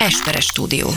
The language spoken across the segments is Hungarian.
Esperes stúdió.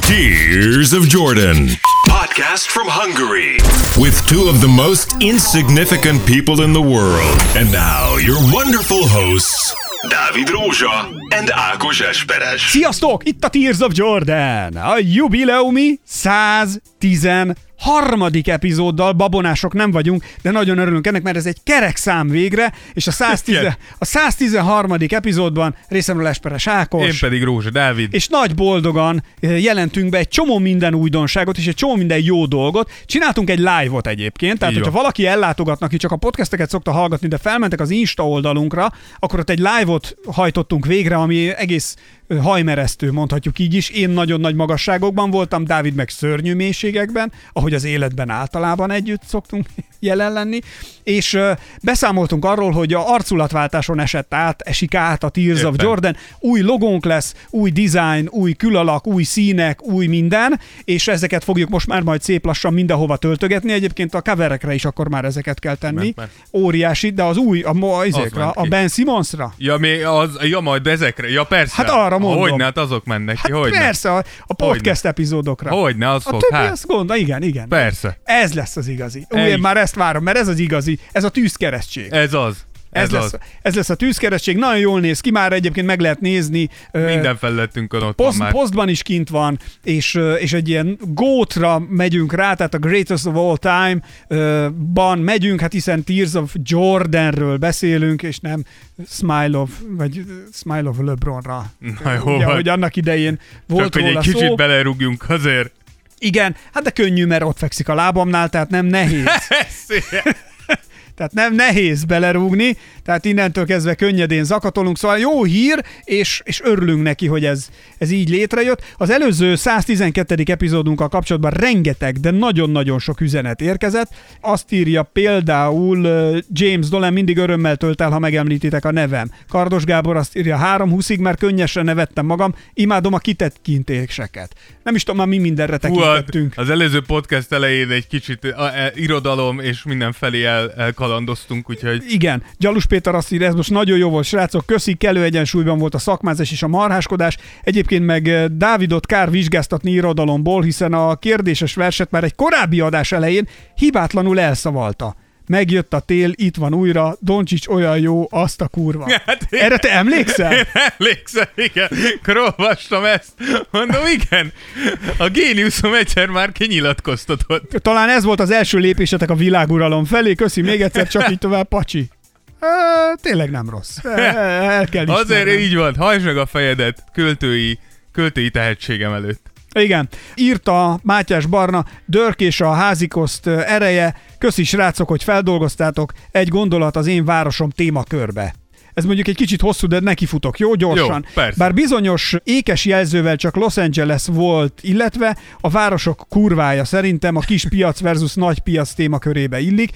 Tears of Jordan. Podcast from Hungary. With two of the most insignificant people in the world. And now, your wonderful hosts, Dávid Rózsa and Ákos Esperes. Sziasztok! Itt a Tears of Jordan! A jubileumi 110 harmadik epizóddal babonások nem vagyunk, de nagyon örülünk ennek, mert ez egy kerek szám végre, és a, 110, a 113. epizódban részemről Esperes Ákos. Én pedig Rózsa Dávid. És nagy boldogan eh, jelentünk be egy csomó minden újdonságot, és egy csomó minden jó dolgot. Csináltunk egy live-ot egyébként, tehát Jó. hogyha valaki ellátogatnak, aki csak a podcasteket szokta hallgatni, de felmentek az Insta oldalunkra, akkor ott egy live-ot hajtottunk végre, ami egész hajmeresztő, mondhatjuk így is. Én nagyon nagy magasságokban voltam, Dávid meg szörnyű mélységekben, ahogy az életben általában együtt szoktunk jelen lenni, és beszámoltunk arról, hogy a arculatváltáson esett át, esik át a Tears of Éppen. Jordan, új logónk lesz, új design, új külalak, új színek, új minden, és ezeket fogjuk most már majd szép lassan mindenhova töltögetni. Egyébként a coverekre is akkor már ezeket kell tenni. Óriási, de az új, a, ment a ki. Ben Simmonsra. Ja, mi az, ja, majd ezekre. Ja, persze. Hát arra mondom. Hogyne, hát azok mennek ki, Hát hogyne. persze, a, a podcast epizódokra. Hogyne, az a fog, többi hát. az gond, igen, igen. Persze. Ez lesz az igazi. Ú, Ej. én már ezt várom, mert ez az igazi, ez a tűzkeresztség. Ez az. Ez, lesz, az. ez lesz a tűzkeresztség, nagyon jól néz ki, már egyébként meg lehet nézni. Minden felületünkön ott Post, van már. postban is kint van, és, és egy ilyen gótra megyünk rá, tehát a Greatest of All Time ö, ban megyünk, hát hiszen Tears of Jordanről beszélünk, és nem Smile of, vagy Smile of LeBronra. Na jó, Ugye, hogy annak idején volt Csak hogy róla egy kicsit szó. belerúgjunk azért. Igen, hát de könnyű, mert ott fekszik a lábamnál, tehát nem nehéz. Tehát nem nehéz belerúgni, tehát innentől kezdve könnyedén zakatolunk, szóval jó hír, és, és örülünk neki, hogy ez, ez így létrejött. Az előző 112. epizódunkkal kapcsolatban rengeteg, de nagyon-nagyon sok üzenet érkezett. Azt írja például James Dolan, mindig örömmel tölt el, ha megemlítitek a nevem. Kardos Gábor azt írja, három húszig már könnyesen nevettem magam, imádom a kitekintéseket. Nem is tudom már mi mindenre Hú, tekintettünk. az előző podcast elején egy kicsit a, a, irodalom és mindenfelé el, elkalandoztunk, úgyhogy Igen, Gyalus Péter azt írja, ez most nagyon jó volt, srácok, köszi, kellő egyensúlyban volt a szakmázás és a marháskodás. Egyébként meg eh, Dávidot kár vizsgáztatni irodalomból, hiszen a kérdéses verset már egy korábbi adás elején hibátlanul elszavalta. Megjött a tél, itt van újra, Doncsics olyan jó, azt a kurva. Hát én- Erre te emlékszel? Én emlékszem, igen. Akkor olvastam ezt. Mondom, igen. A géniuszom egyszer már kinyilatkoztatott. Talán ez volt az első lépésetek a világuralom felé, köszi még egyszer, csak így tovább, pacsi. E, tényleg nem rossz. E, el kell Azért ismernem. így van, hajtsd meg a fejedet költői, költői tehetségem előtt. Igen, írta Mátyás Barna, Dörk és a házikoszt ö, ereje, köszi srácok, hogy feldolgoztátok, egy gondolat az én városom témakörbe. Ez mondjuk egy kicsit hosszú, de nekifutok, jó? Gyorsan. Jó, persze. Bár bizonyos ékes jelzővel csak Los Angeles volt, illetve a városok kurvája szerintem a kis piac versus nagy piac témakörébe illik.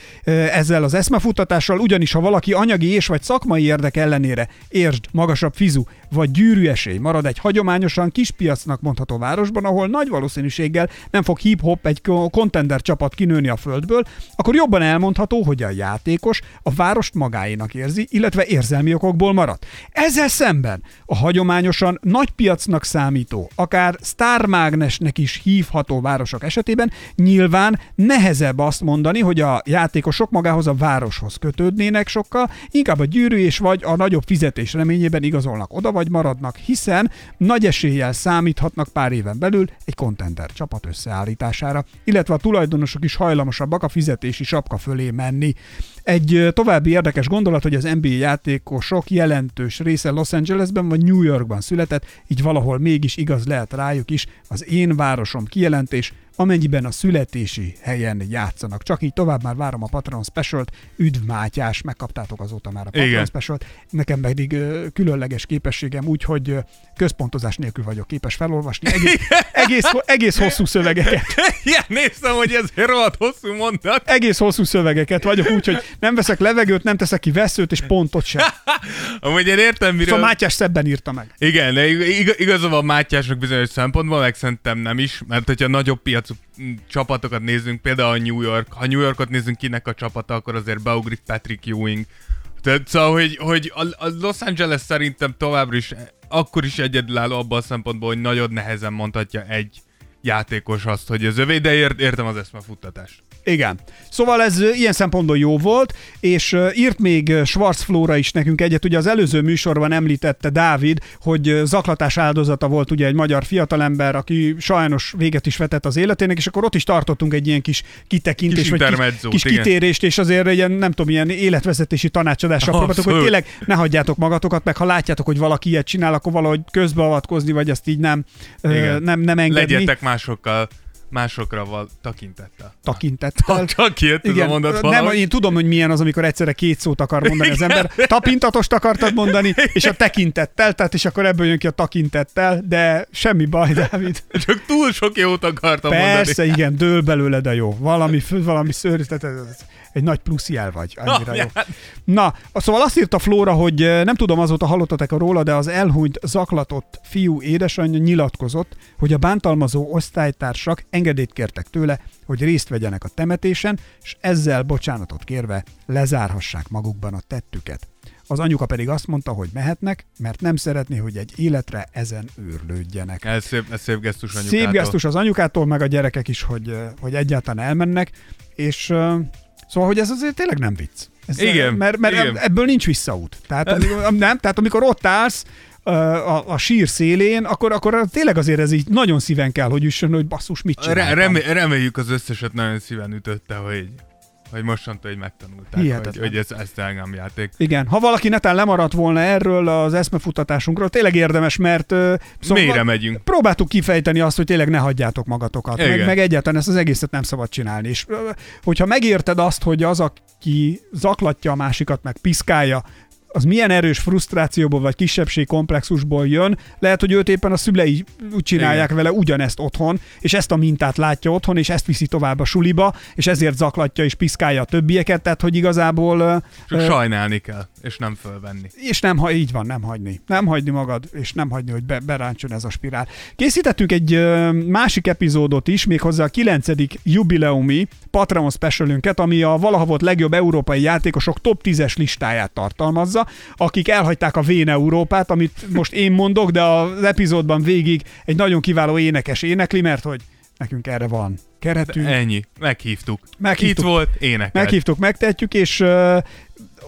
Ezzel az eszmefutatással, ugyanis ha valaki anyagi és vagy szakmai érdek ellenére, értsd, magasabb fizu vagy gyűrű esély marad egy hagyományosan kis piacnak mondható városban, ahol nagy valószínűséggel nem fog hip-hop egy ko- contender csapat kinőni a földből, akkor jobban elmondható, hogy a játékos a várost magáénak érzi, illetve érzelmi okokból marad. Ezzel szemben a hagyományosan nagy piacnak számító, akár sztármágnesnek is hívható városok esetében nyilván nehezebb azt mondani, hogy a játékosok magához a városhoz kötődnének sokkal, inkább a gyűrű és vagy a nagyobb fizetés reményében igazolnak oda vagy maradnak, hiszen nagy eséllyel számíthatnak pár éven belül egy contender csapat összeállítására, illetve a tulajdonosok is hajlamosabbak a fizetési sapka fölé menni. Egy további érdekes gondolat, hogy az NBA játékosok jelentős része Los Angelesben vagy New Yorkban született, így valahol mégis igaz lehet rájuk is. Az én városom kijelentés, amennyiben a születési helyen játszanak. Csak így tovább már várom a Patreon Specialt. Üdv Mátyás, megkaptátok azóta már a Patreon Igen. Specialt. Nekem pedig ö, különleges képességem úgy, hogy ö, központozás nélkül vagyok képes felolvasni egész, egész, egész hosszú szövegeket. Igen, néztem, hogy ez rohadt hosszú mondat. Egész hosszú szövegeket vagyok, úgyhogy nem veszek levegőt, nem teszek ki veszőt, és pontot sem. Amúgy én értem, miről... Szóval Mátyás szebben írta meg. Igen, igaza van Mátyásnak bizonyos szempontból, meg szerintem nem is, mert hogyha nagyobb piacú csapatokat nézzünk, például a New York, ha New Yorkot nézzünk kinek a csapata, akkor azért beugrik Patrick Ewing. Tehát szóval, hogy, hogy a, a Los Angeles szerintem továbbra is akkor is egyedülálló abban a szempontból, hogy nagyon nehezen mondhatja egy játékos azt, hogy az övé, de ért, értem az eszmefuttatást. Igen. Szóval ez ilyen szempontból jó volt, és írt még Schwarz Flóra is nekünk egyet. Ugye az előző műsorban említette Dávid, hogy zaklatás áldozata volt ugye egy magyar fiatalember, aki sajnos véget is vetett az életének, és akkor ott is tartottunk egy ilyen kis kitekintést, Kis vagy kis, kis igen. kitérést, és azért ilyen, nem tudom, ilyen életvezetési tanácsadással próbáltuk, hogy tényleg ne hagyjátok magatokat, meg ha látjátok, hogy valaki ilyet csinál, akkor valahogy közbeavatkozni, vagy ezt így nem, Igen. nem, nem engedni. Legyetek másokkal, másokra val takintettel. Takintettel. Csak kijött ez a Igen, mondat nem, valahogy. én tudom, hogy milyen az, amikor egyszerre két szót akar mondani az ember. Tapintatost akartad mondani, és a tekintettel, tehát és akkor ebből jön ki a takintettel, de semmi baj, Dávid. Csak túl sok jót akartam Persze, mondani. igen, dől belőle, de jó. Valami, valami szőr, tehát ez- ez egy nagy plusz jel vagy. Annyira jó. Na, szóval azt írta Flóra, hogy eh, nem tudom, azóta hallottatok róla, de az elhunyt zaklatott fiú édesanyja nyilatkozott, hogy a bántalmazó osztálytársak engedélyt kértek tőle, hogy részt vegyenek a temetésen, és ezzel bocsánatot kérve lezárhassák magukban a tettüket. Az anyuka pedig azt mondta, hogy mehetnek, mert nem szeretné, hogy egy életre ezen őrlődjenek. Ez szép, ez szép gesztus anyukától. Szép gesztus az anyukától, meg a gyerekek is, hogy, eh, hogy egyáltalán elmennek, és eh, szóval, hogy ez azért tényleg nem vicc. Ez, eh, Igen, Mert, mert igen. ebből nincs visszaút. Tehát, amikor, nem, tehát amikor ott állsz eh, a, a sír szélén, akkor, akkor tényleg azért ez így nagyon szíven kell, hogy üssön, hogy basszus, mit Re- csináltam. remé- reméljük az összeset nagyon szíven ütötte, hogy, hogy mostantól hogy megtanulták, hogy, Hihetetlen. hogy ez, ez tényleg játék. Igen, ha valaki netán lemaradt volna erről az eszmefutatásunkról, tényleg érdemes, mert uh, Mélyre megyünk. próbáltuk kifejteni azt, hogy tényleg ne hagyjátok magatokat, meg, Igen. meg egyáltalán ezt az egészet nem szabad csinálni. És hogyha megérted azt, hogy az, aki zaklatja a másikat, meg piszkálja, az milyen erős frusztrációból vagy kisebbség komplexusból jön, lehet, hogy őt éppen a szülei úgy csinálják Igen. vele ugyanezt otthon, és ezt a mintát látja otthon, és ezt viszi tovább a suliba, és ezért zaklatja és piszkálja a többieket, tehát hogy igazából Csak ö, sajnálni kell, és nem fölvenni. és nem, ha így van, nem hagyni. Nem hagyni magad, és nem hagyni, hogy be, beráncson ez a spirál. Készítettünk egy ö, másik epizódot is, méghozzá a 9. jubileumi Patreon specialünket, ami a valaha volt legjobb európai játékosok top 10-es listáját tartalmazza, akik elhagyták a Vén Európát, amit most én mondok, de az epizódban végig egy nagyon kiváló énekes énekli, mert hogy nekünk erre van keretünk. Ennyi. Meghívtuk. Meghívtuk. Itt volt, énekelt. Meghívtuk, megtehetjük, és uh,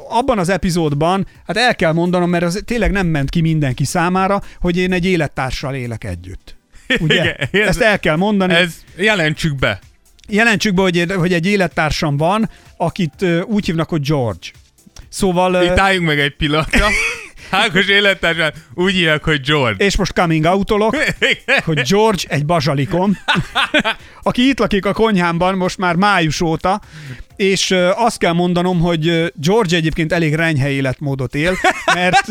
abban az epizódban, hát el kell mondanom, mert az tényleg nem ment ki mindenki számára, hogy én egy élettársal élek együtt. Ugye? Igen, ez- Ezt el kell mondani. Ez... Ez, jelentsük be. Jelentsük be, hogy, hogy egy élettársam van, akit úgy hívnak, hogy George. Szóval... Itt álljunk meg egy pillanatra. Ákos élettársát úgy hívják, hogy George. és most coming outolok, hogy George egy bazsalikom, aki itt lakik a konyhámban most már május óta, és azt kell mondanom, hogy George egyébként elég renyhe életmódot él, mert,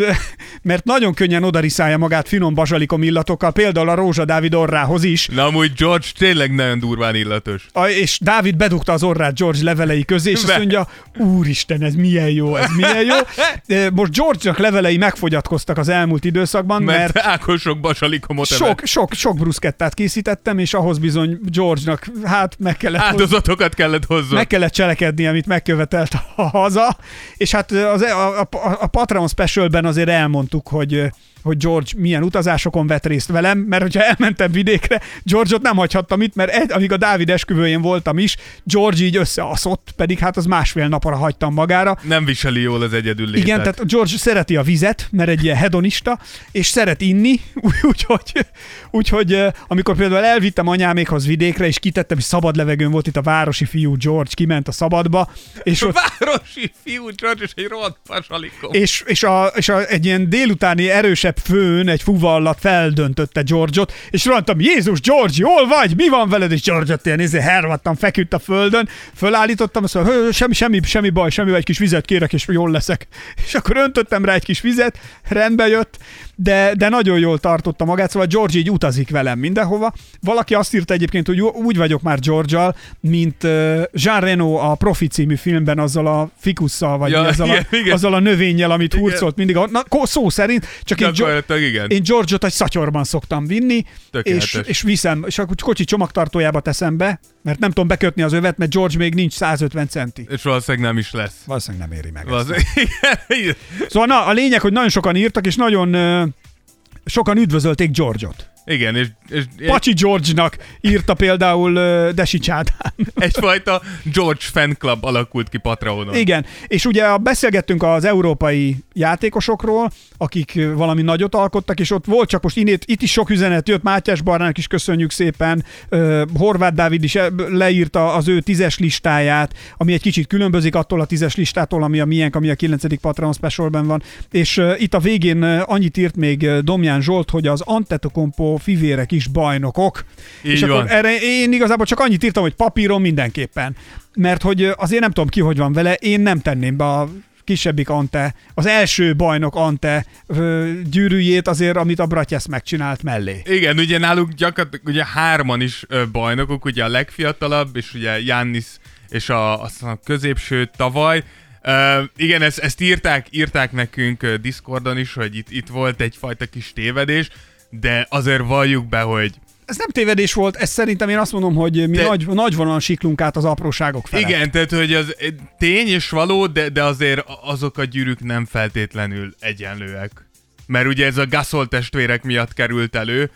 mert nagyon könnyen odariszálja magát finom bazsalikom illatokkal, például a Rózsa Dávid orrához is, Na amúgy George tényleg nagyon durván illatos. a, és Dávid bedugta az orrát George levelei közé, és azt Be. mondja, úristen, ez milyen jó, ez milyen jó. Most George-nak levelei megfogyatkoztak az elmúlt időszakban, Mert, mert Ákos sok basalikomot sok, sok, sok bruszkettát készítettem, és ahhoz bizony George-nak hát meg kellett, Áldozatokat kellett hozzon. meg kellett cselekedni, amit megkövetelt a haza, és hát az, a, a, a Patreon specialben azért elmondtuk, hogy hogy George milyen utazásokon vett részt velem, mert hogyha elmentem vidékre, George-ot nem hagyhattam itt, mert egy, amíg a Dávid esküvőjén voltam is, George így összeaszott, pedig hát az másfél napra hagytam magára, Nem viseli jól az egyedül létet. igen, tehát George szereti a vizet, mert egy ilyen hedonista, és szeret inni, úgyhogy, úgyhogy amikor például elvittem anyámékhoz vidékre, és kitettem, hogy szabad levegőn volt itt a városi fiú George, kiment a szabadba, és ott Városi fiú George és egy rohadt basalikom. és, és, a, és a, egy ilyen délutáni erősebb főn egy fuvallat feldöntötte George-ot, és rohantam, Jézus, George, jól vagy? Mi van veled? És George-ot ilyen izé, hervadtam, feküdt a földön, fölállítottam, azt mondja, "Hö, semmi, semmi, semmi baj, semmi, egy kis vizet kérek, és jól leszek. És akkor öntöttem rá egy kis vizet, rendbe jött, de, de nagyon jól tartotta magát, szóval George így utazik velem mindenhova. Valaki azt írta egyébként, hogy úgy vagyok már George-al, mint Jean Reno a Profi című filmben azzal a fikusszal, vagy Ja, azzal, igen, a, igen. azzal a növényjel, amit Igen. hurcolt mindig. Na, szó szerint, csak én, Gyakorlatilag igen. én George-ot egy szatyorban szoktam vinni, Tökéletes. és, és viszem, és a kocsi csomagtartójába teszem be, mert nem tudom bekötni az övet, mert George még nincs 150 centi. És valószínűleg nem is lesz. Valószínűleg nem éri meg. ezt. Valószínűleg, igen. Szóval na, a lényeg, hogy nagyon sokan írtak, és nagyon sokan üdvözölték George-ot. Igen, és, és Pacsi George-nak írta például uh, Desi Csádán. egyfajta George fan club alakult ki Patreonon. Igen, és ugye beszélgettünk az európai játékosokról, akik valami nagyot alkottak, és ott volt csak most innét, itt is sok üzenet jött, Mátyás Barnának is köszönjük szépen, uh, Horváth Dávid is e- leírta az ő tízes listáját, ami egy kicsit különbözik attól a tízes listától, ami a miénk, ami a 9. Patreon specialben van, és uh, itt a végén annyit írt még Domján Zsolt, hogy az Antetokounmpo fivérek is bajnokok, Így és van. akkor erre én igazából csak annyit írtam, hogy papíron mindenképpen. Mert hogy azért nem tudom ki, hogy van vele, én nem tenném be a kisebbik Ante, az első bajnok Ante ö, gyűrűjét azért, amit a Bratyesz megcsinált mellé. Igen, ugye náluk gyakorlatilag ugye hárman is ö, bajnokok, ugye a legfiatalabb, és ugye Jannis és a, aztán a középső tavaly. Uh, igen, ezt, ezt írták, írták nekünk Discordon is, hogy itt, itt volt egyfajta kis tévedés, de azért valljuk be, hogy Ez nem tévedés volt, ez szerintem én azt mondom, hogy mi De- nagy, nagy vonalon siklunk át az apróságok felett. Igen, tehát hogy az eh, tény és való, de, de azért azok a gyűrűk nem feltétlenül egyenlőek. Mert ugye ez a Gasol testvérek miatt került elő,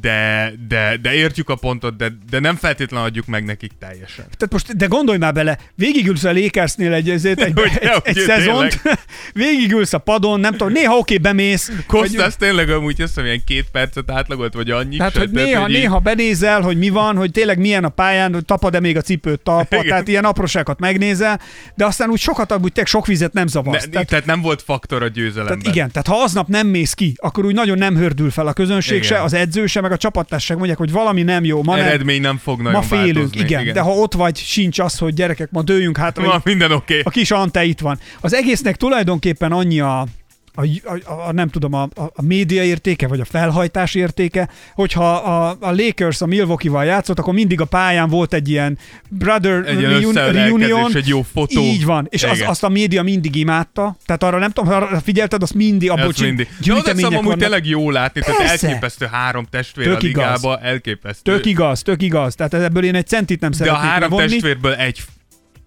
de, de, de értjük a pontot, de, de nem feltétlenül adjuk meg nekik teljesen. Tehát most, de gondolj már bele, végigülsz a Lakersnél egy, ezért egy, Ugye, egy, egy ugye, szezont, végigülsz a padon, nem tudom, néha oké, bemész. vagy- Kostas tényleg amúgy azt hiszem ilyen két percet átlagolt, vagy annyi. Tehát, hogy néha, így- néha benézel, hogy mi van, hogy tényleg milyen a pályán, hogy tapad-e még a cipőt talpa, Igen. tehát ilyen apróságokat megnézel, de aztán úgy sokat, úgy tényleg sok vizet nem ne, zavarsz. tehát, tehát nem volt faktor a győzelemben. Tehát igen, tehát ha aznap nem mész ki, akkor úgy nagyon nem hördül fel a közönség Igen. se, az edző se, meg a csapattársak mondják, hogy valami nem jó, ma, nem, Eredmény nem fog nagyon ma félünk, változni. igen, igen, de ha ott vagy, sincs az, hogy gyerekek, ma dőjünk hát, Ma minden oké. a kis Ante itt van. Az egésznek tulajdonképpen annyi a, a, a, a nem tudom, a, a, a média értéke, vagy a felhajtás értéke, hogyha a, a Lakers a Milwaukee-val játszott, akkor mindig a pályán volt egy ilyen brother Egy reun- reunion. egy jó fotó. Így van, és az, azt a média mindig imádta, tehát arra nem tudom, ha arra figyelted, azt mindig, csin- mindig. De oda amúgy vannak. tényleg jó látni, tehát Persze. elképesztő három testvér Tök a igaz. ligába, elképesztő. Tök igaz, tök igaz. Tehát ebből én egy centit nem de a szeretnék három testvérből egy,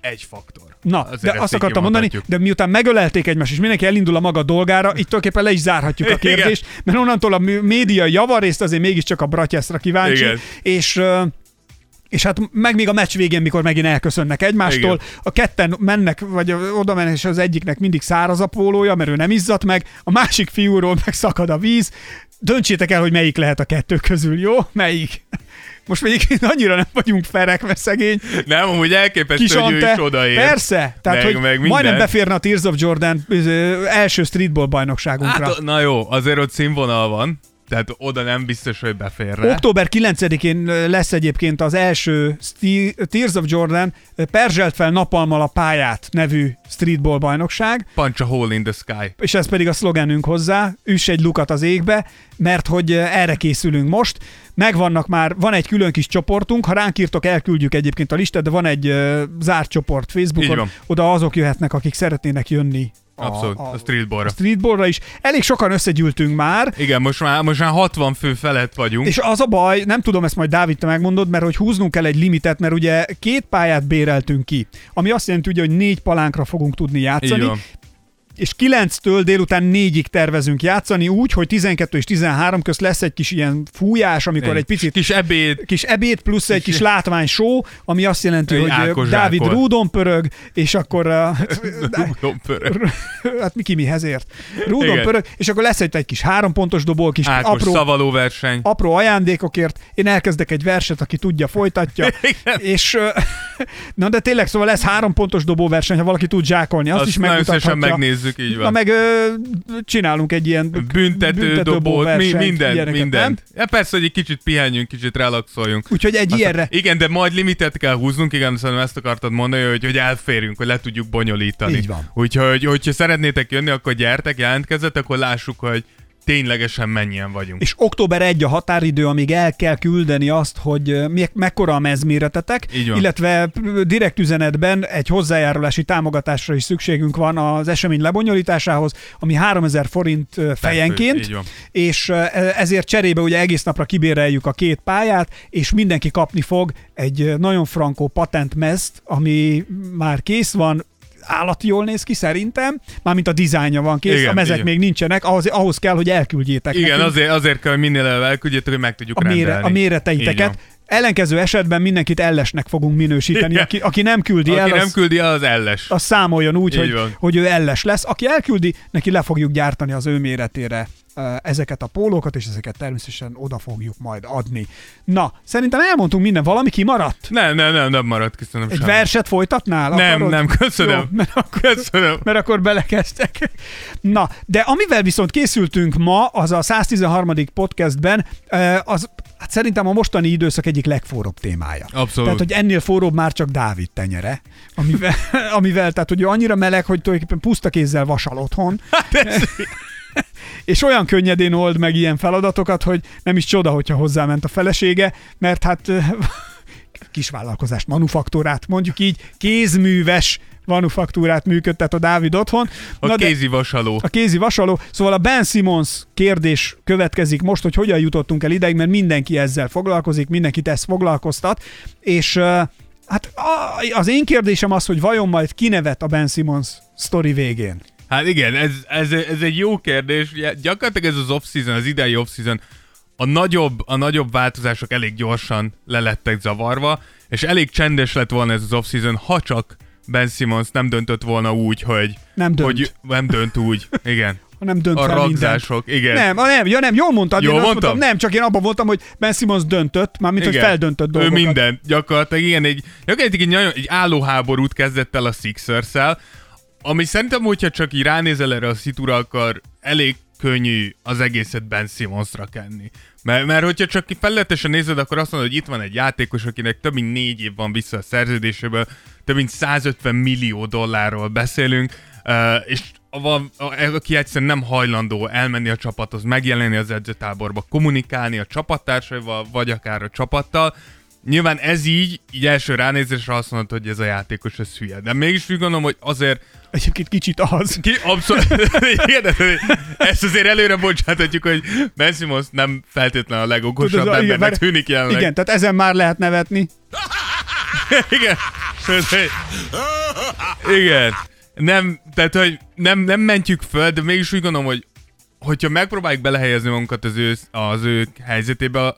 egy faktor. Na, Azért de azt akartam mondani, de miután megölelték egymást, és mindenki elindul a maga dolgára, itt tulajdonképpen le is zárhatjuk a Igen. kérdést, mert onnantól a média javarészt azért mégiscsak a Bratyászra kíváncsi, Igen. és és hát meg még a meccs végén, mikor megint elköszönnek egymástól, Igen. a ketten mennek, vagy oda mennek, és az egyiknek mindig száraz a pólója, mert ő nem izzadt meg, a másik fiúról meg szakad a víz. Döntsétek el, hogy melyik lehet a kettő közül, jó? Melyik? Most még annyira nem vagyunk ferekve szegény, Nem, amúgy elképesztő, kis hogy ő is odaér. Persze, tehát Meg- hogy meg minden. majdnem beférne a Tears of Jordan első streetball bajnokságunkra. Hát, na jó, azért ott színvonal van, tehát oda nem biztos, hogy beférne. Október 9-én ö, lesz egyébként az első Tears of Jordan Perzselt fel napalmal a pályát nevű streetball bajnokság, Punch a hole in the sky. és ez pedig a szlogenünk hozzá, üss egy lukat az égbe, mert hogy erre készülünk most. Megvannak már, van egy külön kis csoportunk, ha ránk írtok, elküldjük egyébként a listát, de van egy ö, zárt csoport Facebookon, oda azok jöhetnek, akik szeretnének jönni Abszolút, a, a, a, streetballra. a streetballra is. Elég sokan összegyűltünk már, Igen, most már, most már 60 fő felett vagyunk. és az a baj, nem tudom, ezt majd Dávid, te megmondod, mert hogy húznunk kell egy limitet, mert ugye két pályát béreltünk ki, ami azt jelenti, ugye, hogy négy palánkra fogunk tudni játszani. És 9-től délután 4-ig tervezünk játszani, úgy, hogy 12 és 13 közt lesz egy kis ilyen fújás, amikor egy picit Kis ebéd, kis ebéd plusz egy Kis- látvány show, ami azt jelenti, Egy hogy Ákos Dávid zsákol. rúdon pörög, és akkor Tudom, pörög. hát mi ki mihez ért? Rúdon Igen. pörög, és akkor lesz egy, egy kis három pontos dobó, kis Ákos apró, szavaló verseny. apró ajándékokért. Én elkezdek egy verset, aki tudja, folytatja. Igen. és na de tényleg, szóval lesz három pontos dobóverseny, ha valaki tud zsákolni, azt, Azt is megmutathatja. megnézzük, így Na van. meg ö, csinálunk egy ilyen Büntető, dobót, mi, versenyt, minden, ilyeneket, mindent. nem? Ja, persze, hogy egy kicsit pihenjünk, kicsit relaxoljunk. Úgyhogy egy Aztán- ilyenre. Igen, de majd limitet kell húznunk, igen, szerintem ezt akartad mondani, hogy, hogy elférjünk, hogy le tudjuk bonyolítani. Így van. Úgyhogy, hogyha szeretnétek jönni, akkor gyertek, jelentkezzetek, akkor lássuk, hogy ténylegesen mennyien vagyunk. És október 1 a határidő, amíg el kell küldeni azt, hogy mi- mekkora a mezméretetek, illetve direkt üzenetben egy hozzájárulási támogatásra is szükségünk van az esemény lebonyolításához, ami 3000 forint fejenként, és ö, ezért cserébe ugye egész napra kibéreljük a két pályát, és mindenki kapni fog egy nagyon frankó patentmezt, ami már kész van, állati jól néz ki szerintem, mármint a dizájnja van kész, Igen, a mezek igen. még nincsenek, ahhoz, ahhoz kell, hogy elküldjétek Igen, nekünk azért, azért kell, hogy minél előbb elküldjétek, hogy meg tudjuk a, mére, rendelni. a Így méreteiteket. Ellenkező esetben mindenkit ellesnek fogunk minősíteni. Igen. Aki, aki nem küldi Aki el, nem az, küldi el, az elles. az számoljon úgy, Így hogy, van. hogy ő elles lesz. Aki elküldi, neki le fogjuk gyártani az ő méretére ezeket a pólókat, és ezeket természetesen oda fogjuk majd adni. Na, szerintem elmondtunk minden, valami kimaradt? Nem, nem, nem, nem maradt, köszönöm Egy semmi. verset folytatnál? Nem, Akarod? nem, köszönöm. Jó, mert akkor Köszönöm. mert akkor belekezdtek. Na, de amivel viszont készültünk ma, az a 113. podcastben, az hát szerintem a mostani időszak egyik legforróbb témája. Abszolút. Tehát, hogy ennél forróbb már csak Dávid tenyere, amivel, amivel tehát, hogy annyira meleg, hogy tulajdonképpen puszta kézzel vasal otthon, Hát és olyan könnyedén old meg ilyen feladatokat, hogy nem is csoda, hogyha hozzáment a felesége, mert hát eh, kisvállalkozást, manufaktúrát, mondjuk így kézműves manufaktúrát működtet a Dávid otthon. A Na kézi vasaló. a kézi vasaló. Szóval a Ben Simmons kérdés következik most, hogy hogyan jutottunk el ideig, mert mindenki ezzel foglalkozik, mindenkit ezt foglalkoztat, és hát az én kérdésem az, hogy vajon majd kinevet a Ben Simmons sztori végén. Hát igen, ez, ez, ez egy jó kérdés. Ugye, gyakorlatilag ez az off-season, az idei off-season, a nagyobb, a nagyobb változások elég gyorsan lelettek zavarva, és elég csendes lett volna ez az off-season, ha csak Ben Simmons nem döntött volna úgy, hogy... Nem dönt. Hogy nem dönt úgy, igen. Nem dönt A fel igen. Nem, a nem, ja nem, jól mondtad. Jól én azt mondtam? Mondtam, nem, csak én abban voltam, hogy Ben Simmons döntött, mármint, hogy feldöntött Ő dolgokat. minden, gyakorlatilag igen, egy, gyakorlatilag egy, nagyon, egy állóháborút kezdett el a sixers ami szerintem, hogyha csak így ránézel erre a szitúra, akkor elég könnyű az egészet Ben Simmonsra kenni. Mert, mert hogyha csak felületesen nézed, akkor azt mondod, hogy itt van egy játékos, akinek több mint négy év van vissza a szerződéséből, több mint 150 millió dollárról beszélünk, és van, aki egyszerűen nem hajlandó elmenni a csapathoz, megjelenni az edzőtáborba, kommunikálni a csapattársaival, vagy akár a csapattal. Nyilván ez így, így első ránézésre azt mondod, hogy ez a játékos ez hülye. De mégis úgy gondolom, hogy azért Egyébként kicsit az. ki, abszolút, igen, ezt azért előre bocsáthatjuk, hogy Ben Simmons nem feltétlenül a legokosabb Tudod, igen, embernek mert- tűnik jelenleg. Igen, tehát ezen már lehet nevetni. Igen. Igen. Nem, tehát, hogy nem, nem mentjük föl, de mégis úgy gondolom, hogy hogyha megpróbáljuk belehelyezni magunkat az ő, az ő helyzetébe,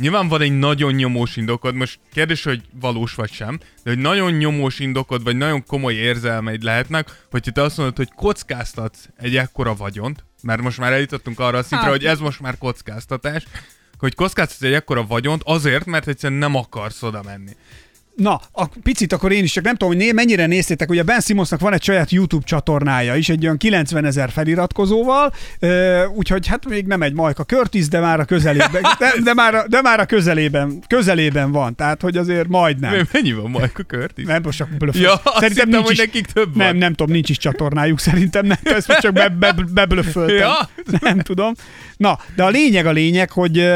nyilván van egy nagyon nyomós indokod, most kérdés, hogy valós vagy sem, de hogy nagyon nyomós indokod, vagy nagyon komoly érzelmeid lehetnek, hogyha te azt mondod, hogy kockáztatsz egy ekkora vagyont, mert most már eljutottunk arra a szintre, Hát- hogy ez most már kockáztatás, hogy kockáztatsz egy ekkora vagyont azért, mert egyszerűen nem akarsz oda menni. Na, a picit akkor én is csak nem tudom, hogy né, mennyire néztétek, ugye Ben Simmonsnak van egy saját YouTube csatornája is, egy olyan 90 ezer feliratkozóval, úgyhogy hát még nem egy Majka Curtis, de már a közelében, de, de, már, a- de már a közelében, közelében van, nem. hogy azért majdnem. Nem. Mennyi van Michael Curtis? Nem, most csak blöföl. Ja, azt hittem, hogy nekik több van. Nem, nem tudom, nincs is csatornájuk szerintem, nem, ezt csak be, be, beblöföltem. Ja. Nem tudom. Na, de a lényeg a lényeg, hogy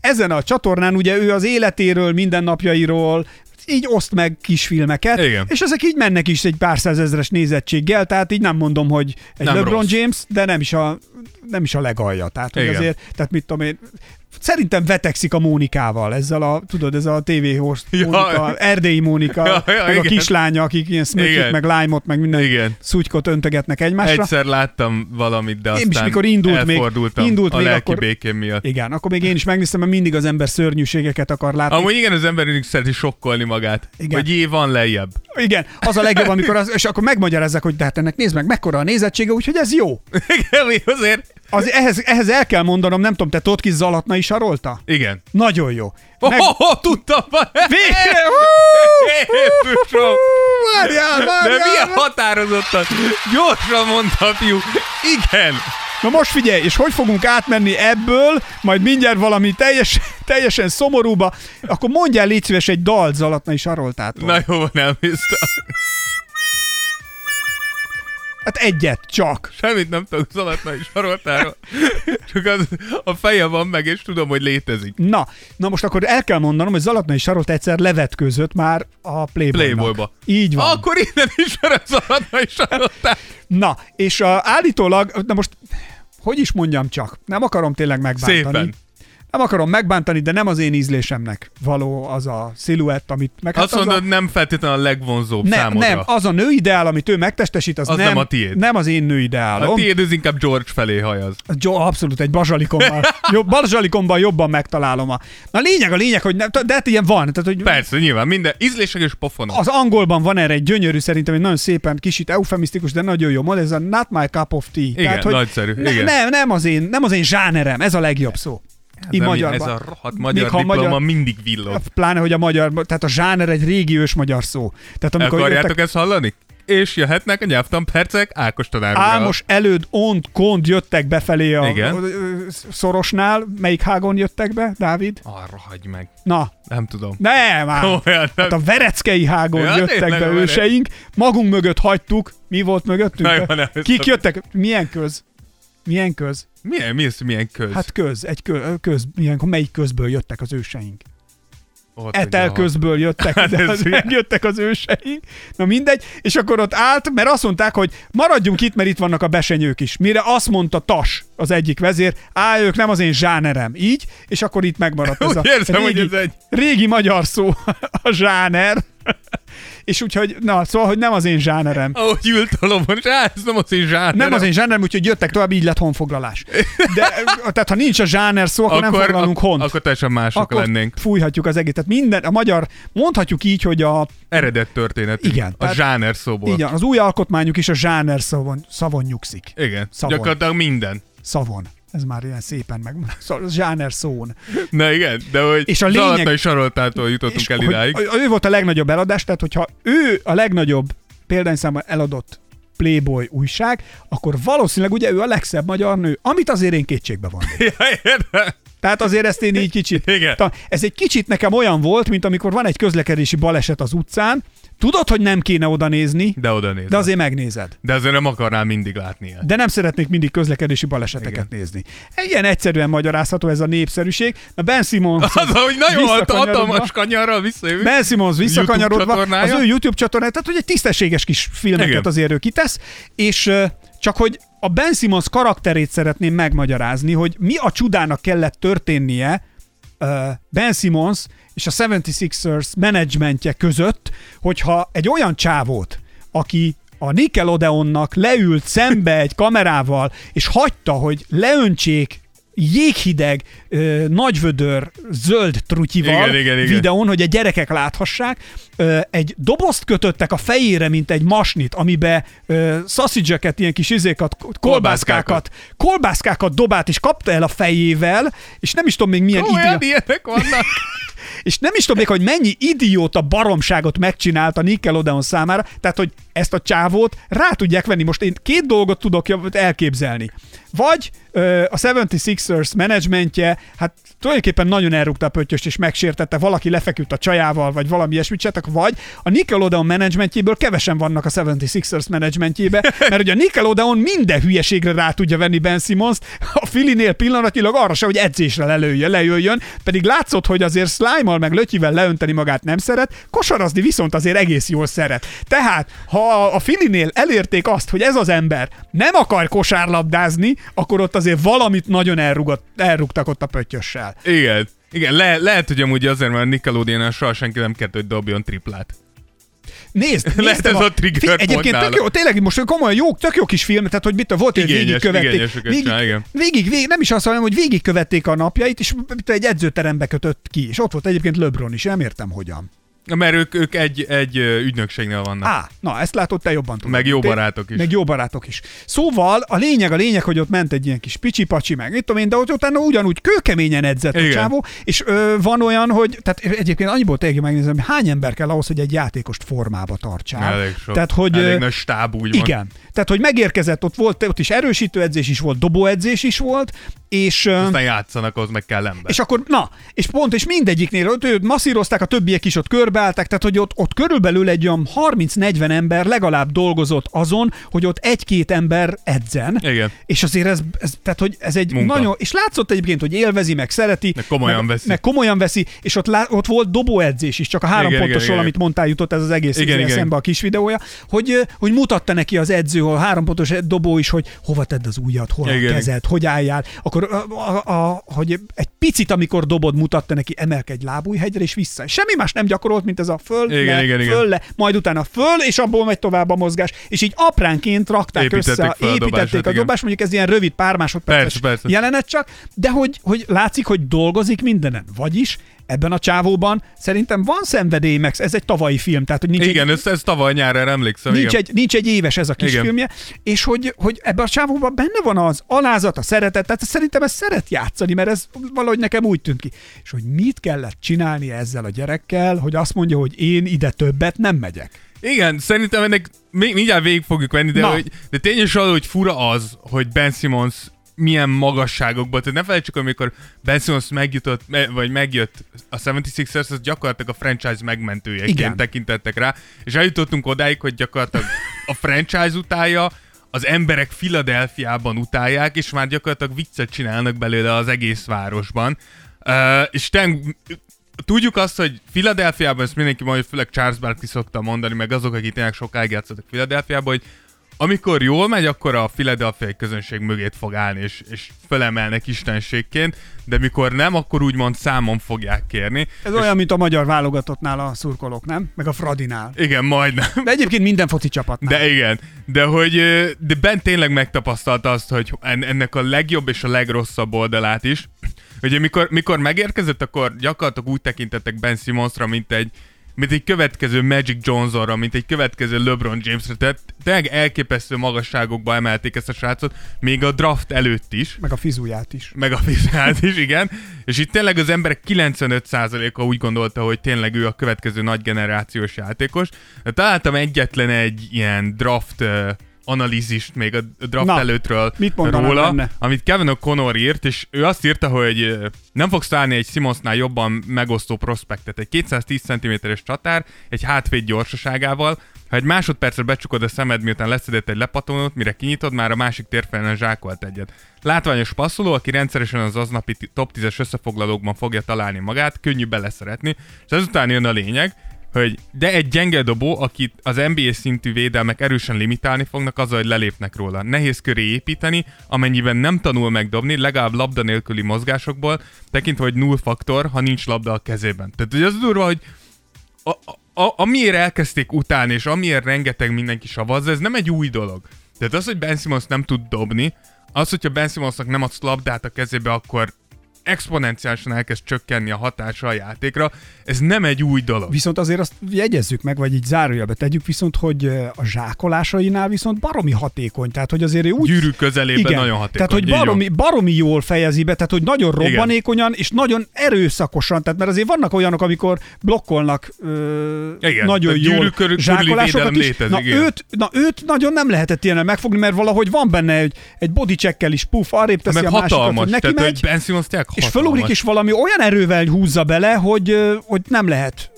ezen a csatornán ugye ő az életéről, mindennapjairól, így oszt meg kisfilmeket, Igen. és ezek így mennek is egy pár százezres nézettséggel, tehát így nem mondom, hogy egy Nem LeBron rossz. James, de nem is a, nem is a legalja. Tehát, hogy Igen. azért, tehát mit tudom én, szerintem vetekszik a Mónikával, ezzel a, tudod, ez a TV host Ja. Mónika, erdélyi Mónika, Ja, ja, meg a igen. kislánya, akik ilyen Igen. meg lime-ot, meg minden Igen. szutykot öntögetnek egymásra. Egyszer láttam valamit, de Én is, aztán mikor indult még- indult a még, lelki akkor- békém miatt. Igen, akkor még én is megnéztem, mert mindig az ember szörnyűségeket akar látni. Amúgy igen, az ember mindig szereti sokkolni magát. Igen. Hogy jé, van lejjebb. Igen, az a legjobb, amikor az, és akkor megmagyarázzák, hogy de hát ennek nézd meg, mekkora a nézettsége, úgyhogy ez jó. Igen, azért? Az, ehhez, ehhez el kell mondanom, nem tudom, te Kiss Zalatna is sarolta? Igen. Nagyon jó. Meg- oh, oh, tudtam! Végre! Várjál, De milyen határozottan, gyorsan mondta fiú. Igen! Na most figyelj, és hogy fogunk átmenni ebből, majd mindjárt valami teljes, teljesen szomorúba, akkor mondjál légy szíves egy dalt Zalatnai Saroltától. Na jó, van, elbíztam. Hát egyet, csak. Semmit nem tudok Zalatnai saroltáról. Csak az, a feje van meg, és tudom, hogy létezik. Na, na most akkor el kell mondanom, hogy Zalatnai Sarolt egyszer levetközött már a Playboynak. Playboyba. Így van. Akkor innen is a Zalatnai saroltár. Na, és uh, állítólag, na most, hogy is mondjam csak, nem akarom tényleg megbántani. Szépen. Nem akarom megbántani, de nem az én ízlésemnek való az a sziluett, amit meg... hát Azt az mondod, a... nem feltétlenül a legvonzóbb nem, számodra. nem, az a nőideál, amit ő megtestesít, az, Az nem, nem a tiéd. nem az én nőideálom. a tiéd az inkább George felé hajaz. Jo, abszolút egy bazsalikomban. Jobb, bazsalikomban jobban megtalálom. A... Na lényeg a lényeg, hogy nem, de hát ilyen van. Tehát, hogy Persze, nyilván minden ízlések és pofonok. az angolban van erre egy gyönyörű, szerintem egy nagyon szépen, kicsit eufemisztikus, de nagyon jó mod, ez a not my cup of tea. Igen, hogy nagyszerű, Ne, igen. Nem, nem, az én, nem az én zsánerem, ez a legjobb szó. Így mi- magyarban. Ez a rohadt magyar Még ha diploma magyar- mindig villog. Pláne, hogy a magyar, tehát a zsáner egy régi ős magyar szó. Tehát amikor Akarjátok jöttek, ezt hallani? És jöhetnek a nyelvtan percek Ákos tanárral. Álmos előd, ont, kont jöttek befelé a Igen. szorosnál. Melyik hágon jöttek be, Dávid? Arra hagyj meg. Na, Nem tudom. nem már. Olyan, Hát a Vereckei hágon Ja, jöttek be őseink, magunk mögött hagytuk. Mi volt mögöttünk? Na jó, nem, Kik jöttek? Milyen köz? Milyen köz? Milyen, mi ez, milyen köz? Hát köz, egy köz, köz milyen, melyik közből jöttek az őseink? Ott Etel közből jöttek, Hát de az, megjöttek az őseink. Na mindegy, és akkor ott állt, mert azt mondták, hogy maradjunk itt, mert itt vannak a besenyők is. Mire azt mondta Tas, az egyik vezér, á, ők nem az én zsánerem. Így, és akkor itt megmaradt ez a Úgy érzem, hogy régi, ez egy- régi magyar szó, a zsáner. És úgyhogy, na, szóval, hogy nem az én zsánerem. Ahogy ült a lovon, ez nem az én zsáner. Nem az én zsánerem, úgyhogy jöttek tovább, így lett honfoglalás. De, tehát ha nincs a zsáner szó, akkor, nem foglalunk hont. Akkor teljesen mások akkor lennénk. fújhatjuk az egészet. Minden, a magyar, mondhatjuk így, hogy a, Eredet történet. Igen, A zsáner szóból. így, az új alkotmányuk is a zsáner szavon, szavon nyugszik. Igen. Szavon. Gyakorlatilag minden. Szavon. Ez már ilyen szépen meg. Szóval zsáner szón. Na igen, de hogy És a lényeg- Zalatai Saroltától jutottunk És el idáig. ő volt a legnagyobb eladás, tehát hogyha ő a legnagyobb példányszámban eladott Playboy újság, akkor valószínűleg ugye ő a legszebb magyar nő, amit azért én kétségbe. Ja, érde? Tehát azért ezt én így kicsit... Igen. Ta, ez egy kicsit nekem olyan volt, mint amikor van egy közlekedési baleset az utcán, tudod, hogy nem kéne oda nézni, De oda néz. de azért megnézed. De azért nem akarnál mindig látni ilyet. De nem szeretnék mindig közlekedési baleseteket Igen. nézni. Ilyen egyszerűen magyarázható ez a népszerűség. Na Ben Simmons... Az, hogy nagyon hatalmas kanyarral visszajövünk. Ben Simmons visszakanyarodva, az ő YouTube csatornája, tehát hogy egy tisztességes kis filmeket Igen. azért ő kitesz, és csak hogy a Ben Simmons karakterét szeretném megmagyarázni, hogy mi a csudának kellett történnie Ben Simmons és a 76ers menedzsmentje között, hogyha egy olyan csávót, aki a Nickelodeonnak leült szembe egy kamerával, és hagyta, hogy leöntsék jéghideg, ö, nagyvödör, zöld trutyival Igen, igen, igen. videón, hogy a gyerekek láthassák. Ö, egy dobozt kötöttek a fejére, mint egy masnit, amibe ö, ilyen kis izékat, kolbászkákat, kolbászkákat dobált, és kapta el a fejével, és nem is tudom még milyen Olyan idő. ilyenek vannak. És nem is tudom még, hogy mennyi idióta baromságot megcsinált a Nickelodeon számára, tehát, hogy ezt a csávót rá tudják venni. Most én két dolgot tudok elképzelni. Vagy ö, a 76ers menedzsmentje, hát tulajdonképpen nagyon elrúgta a pöttyöst és megsértette, valaki lefeküdt a csajával, vagy valami ilyesmit csináltak, vagy a Nickelodeon menedzsmentjéből kevesen vannak a 76ers menedzsmentjébe, mert ugye a Nickelodeon minden hülyeségre rá tudja venni Ben Simmons, a Filinél pillanatilag arra se, hogy edzésre lelőjön, lejöjjön, pedig látszott, hogy azért slime meg lötyivel leönteni magát nem szeret, kosarazni viszont azért egész jól szeret. Tehát, ha a Filinél elérték azt, hogy ez az ember nem akar kosárlabdázni, akkor ott azért valamit nagyon elrugott, elrugtak ott a pöttyössel. Igen. Igen, le, lehet, hogy amúgy azért, mert a Nickelodeon soha senki nem kért, hogy dobjon triplát. Nézd, Lehet néztem ez a trigger Fi- Egyébként tök jó, tényleg most komolyan jó, tök jó kis film, tehát hogy mit volt, hogy végigkövették. igényeseket csinál, igen. végig, végig, nem is azt mondom, hogy végigkövették a napjait, és egy edzőterembe kötött ki, és ott volt egyébként LeBron is, nem értem hogyan. Mert ők, ők egy, egy ügynökségnél vannak. Á, na, ezt látod, te jobban tudod. Meg jó barátok is. Meg jó barátok is. Szóval a lényeg, a lényeg, hogy ott ment egy ilyen kis picsi-pacsi, meg mit tudom én, de ott utána ugyanúgy kőkeményen edzett a Igen. csávó, és ö, van olyan, hogy, tehát egyébként annyiból tényleg megnézem, hogy hány ember kell ahhoz, hogy egy játékost formába tartsál. Elég sok. Tehát, hogy, Elég nagy stáb úgy van. Igen. Tehát, hogy megérkezett, ott volt, ott is erősítő edzés is volt, dobóedzés is volt, és... Aztán játszanak, az meg kell ember. és akkor, na, és pont, és mindegyiknél ott masszírozták, a többiek is ott körbe beállták, tehát hogy ott, ott körülbelül egy olyan 30-40 ember legalább dolgozott azon, hogy ott egy-két ember edzen. Igen. És azért ez, ez tehát hogy ez egy Munka. nagyon, és látszott egyébként, hogy élvezi, meg szereti. Meg komolyan meg, veszi. Meg komolyan veszi, és ott, lá, ott volt dobóedzés is, csak a három Igen, pontosról, igen, amit mondtál, jutott ez az egész Igen, igen, igen. eszembe a kis videója, hogy, hogy mutatta neki az edző, a három pontos dobó is, hogy hova tedd az ujjad, hol a Igen. kezed, hogy álljál. Akkor, a, a, a, hogy egy picit, amikor dobod, mutatta neki, emelkedj lábújhegyre és vissza. Semmi más nem gyakorolt, mint ez a föl, Igen, le, igen, igen. föl, le, majd utána föl, és abból megy tovább a mozgás. És így apránként rakták Építették össze, fel a építették dobását, a igen. dobást, mondjuk ez ilyen rövid pár másodperces Persze, persze. jelenet csak, de hogy, hogy látszik, hogy dolgozik mindenen. Vagyis ebben a csávóban szerintem van szenvedély, meg ez egy tavalyi film, tehát hogy nincs Igen, egy, ez, ez tavaly nyárra emlékszem. Nincs igen. egy, nincs egy éves ez a kis Igen. filmje, és hogy, hogy ebben a csávóban benne van az alázat, a szeretet, tehát szerintem ez szeret játszani, mert ez valahogy nekem úgy tűnt ki. És hogy mit kellett csinálni ezzel a gyerekkel, hogy azt mondja, hogy én ide többet nem megyek. Igen, szerintem ennek még mindjárt végig fogjuk venni, de, Na. hogy, de tényleg hogy fura az, hogy Ben Simmons milyen magasságokban, tehát ne felejtsük, amikor Ben Simmons megjutott, me- vagy megjött a 76ers, az gyakorlatilag a franchise megmentőjeként Igen. tekintettek rá, és eljutottunk odáig, hogy gyakorlatilag a franchise utálja, az emberek Filadelfiában utálják, és már gyakorlatilag viccet csinálnak belőle az egész városban. Uh, és tényleg tudjuk azt, hogy Filadelfiában, ezt mindenki mondja, főleg Charles Barkley szokta mondani, meg azok, akik tényleg sokáig játszottak Filadelfiában, hogy amikor jól megy, akkor a filadelfiai közönség mögét fog állni, és, és fölemelnek istenségként, de mikor nem, akkor úgymond számon fogják kérni. Ez és olyan, mint a magyar válogatottnál a szurkolók, nem? Meg a Fradinál. Igen, majdnem. De egyébként minden foci csapatnál. De igen, de hogy de Ben tényleg megtapasztalta azt, hogy en- ennek a legjobb és a legrosszabb oldalát is. Ugye mikor, mikor megérkezett, akkor gyakorlatilag úgy tekintettek Ben Simmonsra, mint egy mint egy következő Magic Johnsonra, mint egy következő LeBron Jamesre, tehát tényleg elképesztő magasságokba emelték ezt a srácot, még a draft előtt is Meg a fizuját is. meg a fizikát is, igen. És itt tényleg az emberek 95%-a úgy gondolta, hogy tényleg ő a következő nagy generációs játékos. De találtam egyetlen egy ilyen draft uh, analízist még a draft Na, előttről mit róla, benne? amit Kevin O'Connor írt, és ő azt írta, hogy nem fogsz találni egy Simonsnál jobban megosztó prospektet. Egy 210 cm-es csatár, egy hátvéd gyorsaságával, ha egy másodpercre becsukod a szemed, miután leszedett egy lepatonót, mire kinyitod, már a másik térfelen zsákolt egyet. Látványos passzoló, aki rendszeresen az aznapi top 10-es összefoglalókban fogja találni magát, könnyű beleszeretni, és ezután jön a lényeg, hogy de egy gyenge dobó, akit az NBA szintű védelmek erősen limitálni fognak, azzal, hogy lelépnek róla. Nehéz köré építeni, amennyiben nem tanul megdobni, legalább labda nélküli mozgásokból, tekintve, hogy null faktor, ha nincs labda a kezében. Tehát hogy az durva, hogy a, a, amiért elkezdték utálni, és amiért rengeteg mindenki savazza, ez nem egy új dolog. Tehát az, hogy Ben Simmons nem tud dobni, az, hogyha Ben Simmonsnak nem adsz labdát a kezébe, akkor exponenciálisan elkezd csökkenni a hatása a játékra. Ez nem egy új dolog. Viszont azért azt jegyezzük meg, vagy így zárójelbe tegyük, viszont, hogy a zsákolásainál viszont baromi hatékony. Tehát, hogy azért úgy... Gyűrű közelében Igen. nagyon hatékony. Tehát, hogy baromi, baromi jól fejezi be, tehát, hogy nagyon Igen. robbanékonyan, és nagyon erőszakosan, tehát mert azért vannak olyanok, amikor blokkolnak ö, Igen, nagyon jól körül- zsákolásokat is. védelem Na létezik, igen. őt, na őt nagyon nem lehetett ilyen megfogni, mert valahogy van benne egy, egy bodycheckkel is, puff, arrébb teszi meg a másikat, hatalmas, hogy neki tehát, megy, hogy Ben Simmons és fölugrik, és valami olyan erővel húzza bele, hogy, hogy nem lehet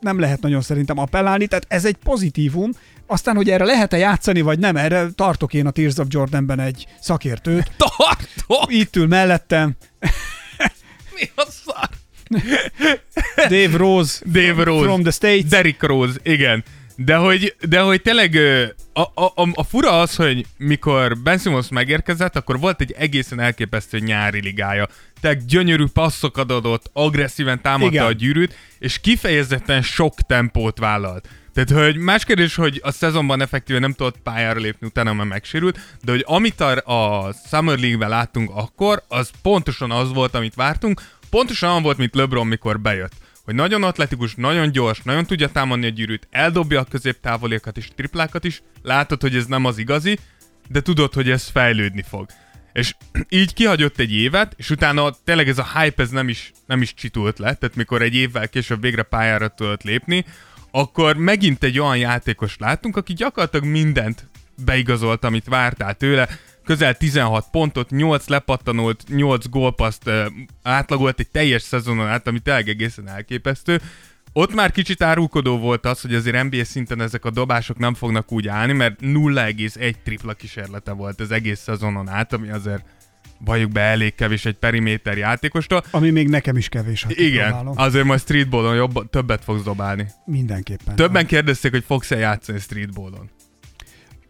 nem lehet nagyon szerintem appellálni, tehát ez egy pozitívum. Aztán, hogy erre lehet-e játszani, vagy nem, erre tartok én a Tears of Jordanben egy szakértőt. Tartok! Itt ül mellettem Mi a szar? Dave Rose, Dave Rose. from the States. Derrick Rose, igen. De hogy, de hogy tényleg a, a, a, a fura az, hogy mikor Ben Simmons megérkezett, akkor volt egy egészen elképesztő nyári ligája. Tehát gyönyörű passzokat adott, agresszíven támadta Igen. a gyűrűt, és kifejezetten sok tempót vállalt. Tehát, hogy más kérdés, hogy a szezonban effektíven nem tudott pályára lépni, utána már megsérült, de hogy amit a, a Summer League-ben láttunk akkor, az pontosan az volt, amit vártunk, pontosan olyan volt, mint LeBron, mikor bejött hogy nagyon atletikus, nagyon gyors, nagyon tudja támadni a gyűrűt, eldobja a középtávoliakat és triplákat is, látod, hogy ez nem az igazi, de tudod, hogy ez fejlődni fog. És így kihagyott egy évet, és utána tényleg ez a hype ez nem is, nem is csitult le, tehát mikor egy évvel később végre pályára tudott lépni, akkor megint egy olyan játékos láttunk, aki gyakorlatilag mindent beigazolt, amit vártál tőle, közel 16 pontot, 8 lepattanót, 8 gólpaszt átlagolt egy teljes szezonon át, ami tényleg egészen elképesztő. Ott már kicsit árulkodó volt az, hogy azért NBA szinten ezek a dobások nem fognak úgy állni, mert 0,1 tripla kísérlete volt az egész szezonon át, ami azért valljuk be elég kevés egy periméter játékostól. Ami még nekem is kevés. Ha Igen, azért majd streetballon jobb, többet fogsz dobálni. Mindenképpen. Többen kérdezték, hogy fogsz-e játszani streetballon.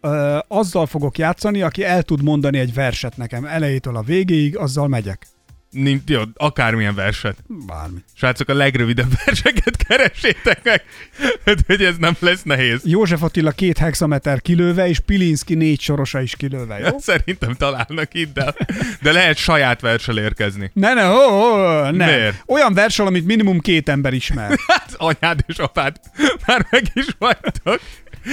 Ö, azzal fogok játszani, aki el tud mondani egy verset nekem elejétől a végéig, azzal megyek. Nincs, jó, akármilyen verset. Bármi. Srácok, a legrövidebb verseket keresétek meg, Hát, hogy ez nem lesz nehéz. József Attila két hexameter kilőve, és Pilinszki négy sorosa is kilőve, jó? Szerintem találnak itt, de, de lehet saját versel érkezni. Ne, ne, ó, ó, ne. Miért? Olyan versel, amit minimum két ember ismer. Hát anyád és apád már meg is vagytok.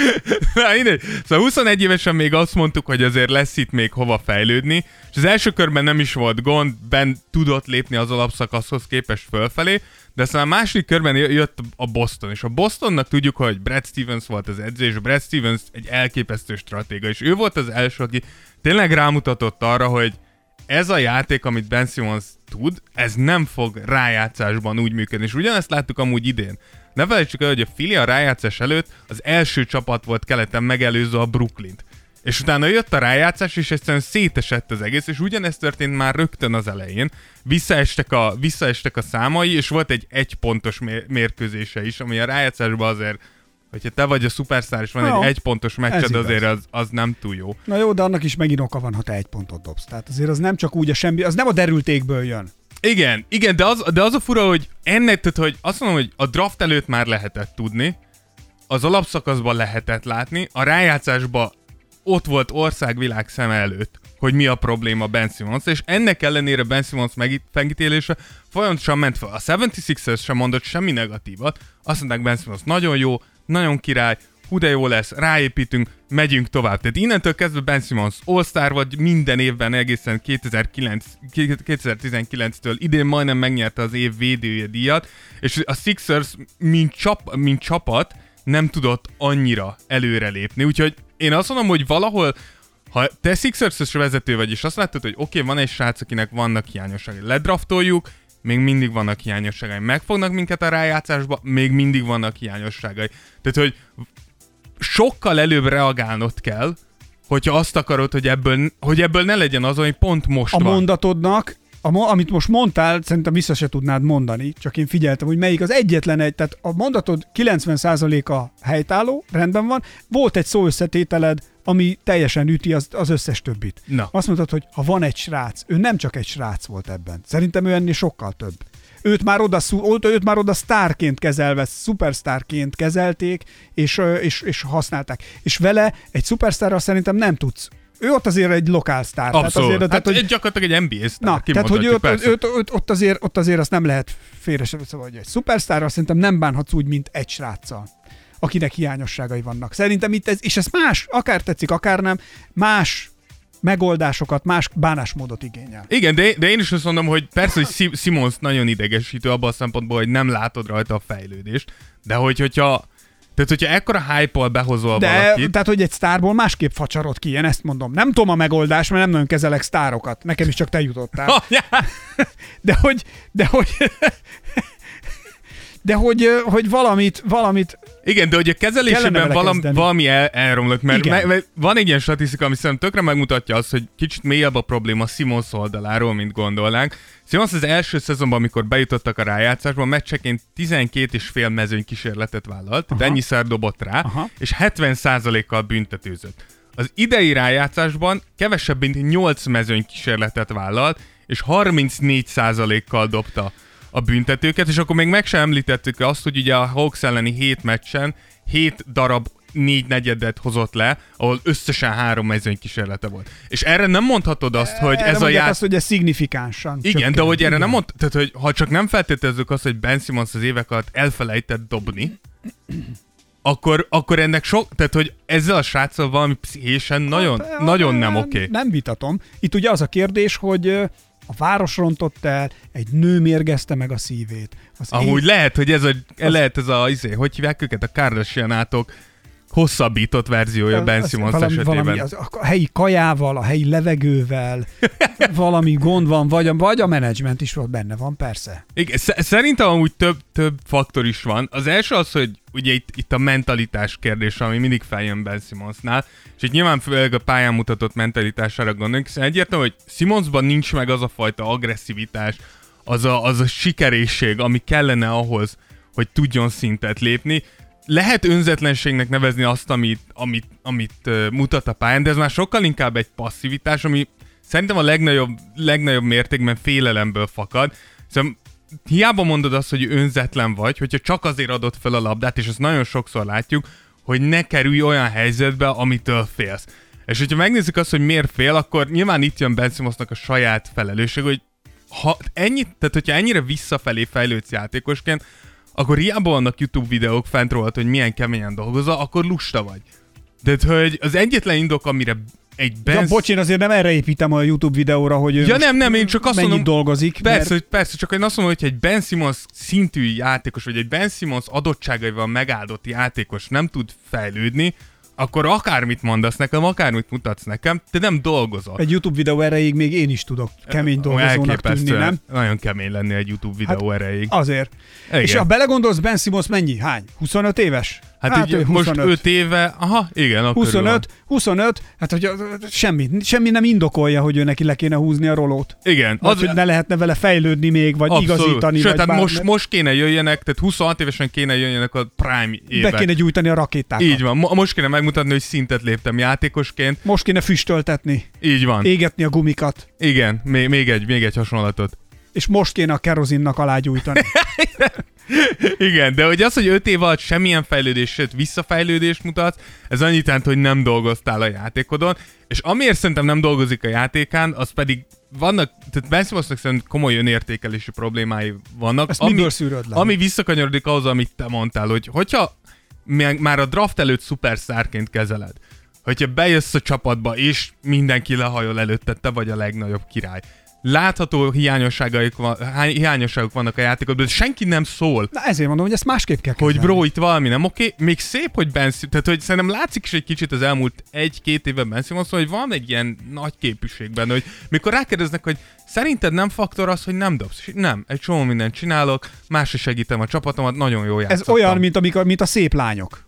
Na, mindegy. Szóval 21 évesen még azt mondtuk, hogy azért lesz itt még hova fejlődni, és az első körben nem is volt gond, Ben tudott lépni az alapszakaszhoz képest fölfelé, de aztán a második körben jött a Boston, és a Bostonnak tudjuk, hogy Brad Stevens volt az edző, és Brad Stevens egy elképesztő stratéga, és ő volt az első, aki tényleg rámutatott arra, hogy ez a játék, amit Ben Simmons tud, ez nem fog rájátszásban úgy működni. És ugyanezt láttuk amúgy idén. Ne felejtsük el, hogy a Philly a rájátszás előtt az első csapat volt keleten megelőző a Brooklyn-t. És utána jött a rájátszás, és egyszerűen szétesett az egész, és ugyanezt történt már rögtön az elején. Visszaestek a, visszaestek a számai, és volt egy egypontos mér- mérkőzése is, ami a rájátszásban azért, hogyha te vagy a szupersztár, és van Jó, egy egypontos ez meccsed, igaz. azért az, az nem túl jó. Na jó, de annak is megint oka van, ha te egy pontot dobsz. Tehát azért az nem csak úgy a semmi, az nem a derültékből jön. Igen, igen, de az, de az a fura, hogy ennek, tehát, hogy azt mondom, hogy a draft előtt már lehetett tudni, az alapszakaszban lehetett látni, a rájátszásban ott volt országvilág szeme előtt, hogy mi a probléma Ben Simmons, és ennek ellenére Ben Simmons megít- megítélése folyamatosan ment fel. A 76ers sem mondott semmi negatívat, azt mondták Ben Simmons nagyon jó, nagyon király, hú de jó lesz, ráépítünk, megyünk tovább. Tehát innentől kezdve Ben Simmons All-Star vagy minden évben egészen 2009, 2019-től idén majdnem megnyerte az év védője díjat, és a Sixers mint, csap, mint csapat nem tudott annyira előrelépni, úgyhogy én azt mondom, hogy valahol ha te Sixers-ös vezető vagy, és azt látod, hogy oké, okay, van egy srác, akinek vannak hiányosságai, ledraftoljuk, még mindig vannak hiányosságai. Megfognak minket a rájátszásba, még mindig vannak hiányosságai. Tehát, hogy sokkal előbb reagálnod kell, hogyha azt akarod, hogy ebből, hogy ebből ne legyen az, hogy pont most A van. mondatodnak, a, mo- amit most mondtál, szerintem vissza se tudnád mondani, csak én figyeltem, hogy melyik az egyetlen egy, tehát a mondatod 90%-a helytálló, rendben van, volt egy szó összetételed, ami teljesen üti az, az összes többit. Na. Azt mondtad, hogy ha van egy srác, ő nem csak egy srác volt ebben. Szerintem ő ennél sokkal több. Őt már oda, őt már oda sztárként kezelve, szupersztárként kezelték, és, és, és használták. És vele egy szupersztárral szerintem nem tudsz. Ő ott azért egy lokál sztár. Abszolút. Tehát azért, hát tehát, hogy, gyakorlatilag egy NBA sztár, Na, tehát, hogy őt, őt, őt, ott, azért, ott azért azt nem lehet félre se szóval, hogy egy szupersztárral szerintem nem bánhatsz úgy, mint egy sráccal akinek hiányosságai vannak. Szerintem itt ez, és ez más, akár tetszik, akár nem, más megoldásokat, más bánásmódot igényel. Igen, de, de én is azt mondom, hogy persze, hogy Sim- Simons nagyon idegesítő abban a szempontból, hogy nem látod rajta a fejlődést, de hogy, hogyha tehát, hogyha ekkora hype-ol behozol De, valakit, tehát, hogy egy sztárból másképp facsarod ki, én ezt mondom. Nem tudom a megoldást, mert nem nagyon kezelek sztárokat. Nekem is csak te jutottál. De hogy, de hogy, de hogy, hogy valamit, valamit, Igen, de hogy a kezelésében vele valami, el, elromlott, mert, mert, mert van egy ilyen statisztika, ami szerintem tökre megmutatja azt, hogy kicsit mélyebb a probléma Simons oldaláról, mint gondolnánk. Simons az első szezonban, amikor bejutottak a rájátszásba, meccseként 12 és fél mezőny kísérletet vállalt, de Aha. ennyiszer dobott rá, Aha. és 70%-kal büntetőzött. Az idei rájátszásban kevesebb, mint 8 mezőny kísérletet vállalt, és 34%-kal dobta a büntetőket, és akkor még meg sem említettük azt, hogy ugye a Hawks elleni 7 meccsen 7 darab négy negyedet hozott le, ahol összesen három mezőny kísérlete volt. És erre nem mondhatod azt, hogy erre ez a ját... azt, hogy ez szignifikánsan. Igen, csökken. de hogy erre Igen. nem mond, tehát hogy ha csak nem feltételezzük azt, hogy Ben Simmons az évek alatt elfelejtett dobni, akkor, akkor ennek sok, tehát hogy ezzel a sráccal valami pszichésen nagyon, Hát, nagyon nem hát, oké. Okay. Nem vitatom. Itt ugye az a kérdés, hogy ö, a város rontott el, egy nő mérgezte meg a szívét. Az Amúgy én- lehet, hogy ez a, lehet ez a, izé, hogy hívják őket, a Kardashian-átok hosszabbított verziója Ben Az- Simmons valami, esetében. valami az, a helyi kajával, a helyi levegővel, valami gond van, vagy a, vagy a menedzsment is ott benne van, persze. Igen, sz- szerintem amúgy több, több faktor is van. Az első az, hogy ugye itt, itt a mentalitás kérdése, ami mindig feljön Ben Simmonsnál, és itt nyilván főleg a pályán mutatott mentalitására gondolunk, hiszen egyértelmű, hogy Simmonsban nincs meg az a fajta agresszivitás, az a, az a sikerészség, ami kellene ahhoz, hogy tudjon szintet lépni. Lehet önzetlenségnek nevezni azt, amit, amit, amit mutat a pályán, de ez már sokkal inkább egy passzivitás, ami szerintem a legnagyobb, legnagyobb mértékben félelemből fakad. Szóval hiába mondod azt, hogy önzetlen vagy, hogyha csak azért adod fel a labdát, és ezt nagyon sokszor látjuk, hogy ne kerülj olyan helyzetbe, amitől félsz. És hogyha megnézzük azt, hogy miért fél, akkor nyilván itt jön Ben Simmonsnak a saját felelősség, hogy ha ennyit, tehát hogyha ennyire visszafelé fejlődsz játékosként, akkor hiába vannak YouTube videók fent rólad, hogy milyen keményen dolgozol, akkor lusta vagy. De hogy az egyetlen indok, amire egy Ben... Ben... Ja, bocs, én azért nem erre építem a YouTube videóra, hogy Ja nem, nem, én csak azt mondom, dolgozik. Persze, mert... hogy persze, csak én azt mondom, hogy egy Ben Simmons szintű játékos, vagy egy Ben Simmons adottságaival megáldott játékos nem tud fejlődni, akkor akármit mondasz nekem, akármit mutatsz nekem, te nem dolgozol. Egy YouTube videó erejéig még én is tudok kemény dolgozónak tűnni, nem? Nagyon kemény lenni egy YouTube videó hát, erejéig. Azért. Igen. És ha belegondolsz, Ben Simmons mennyi? Hány? 25 éves? Hát, hát így most 5 éve, aha, igen, akkor 25, 25, hát hogy semmi, semmi nem indokolja, hogy ő neki le kéne húzni a rolót. Igen. Az, hogy ne lehetne vele fejlődni még, vagy abszolút. igazítani. Sőt, vagy tehát bármi. most, most kéne jöjjenek, tehát 26 évesen kéne jöjjenek a prime évek. Be kéne gyújtani a rakétákat. Így van, Mo- most kéne megmutatni, hogy szintet léptem játékosként. Most kéne füstöltetni, Így van. égetni a gumikat, Igen, még, még, egy, még egy hasonlatot. és most kéne a kerozinnak alágyújtani. Igen, de hogy az, hogy 5 év alatt semmilyen fejlődés, sőt visszafejlődést mutatsz, ez annyit jelent, hogy nem dolgoztál a játékodon, és amiért szerintem nem dolgozik a játékán, az pedig vannak, tehát Ben Simmonsnak szerintem komoly önértékelési problémái vannak. Ezt miből szűröd le? Ami visszakanyarodik ahhoz, amit te mondtál, hogy hogyha már a draft előtt szupersztárként kezeled, hogyha bejössz a csapatba, és mindenki lehajol előtte, te vagy a legnagyobb király. Látható hiányosságaik van, hiányosságok vannak a játékodban, de senki nem szól, Na ezért mondom, hogy ezt másképp kell hogy kezelni. bro, itt valami nem oké. Még szép, hogy Ben tehát hogy szerintem látszik is egy kicsit az elmúlt egy-két évben Ben Simonson, hogy van egy ilyen nagy képűségben, hogy mikor rákérdeznek, hogy szerinted nem faktor az, hogy nem dobsz? Nem, egy csomó mindent csinálok, másra segítem a csapatomat, nagyon jó Ez játszottam. olyan, mint, amikor, mint a szép lányok.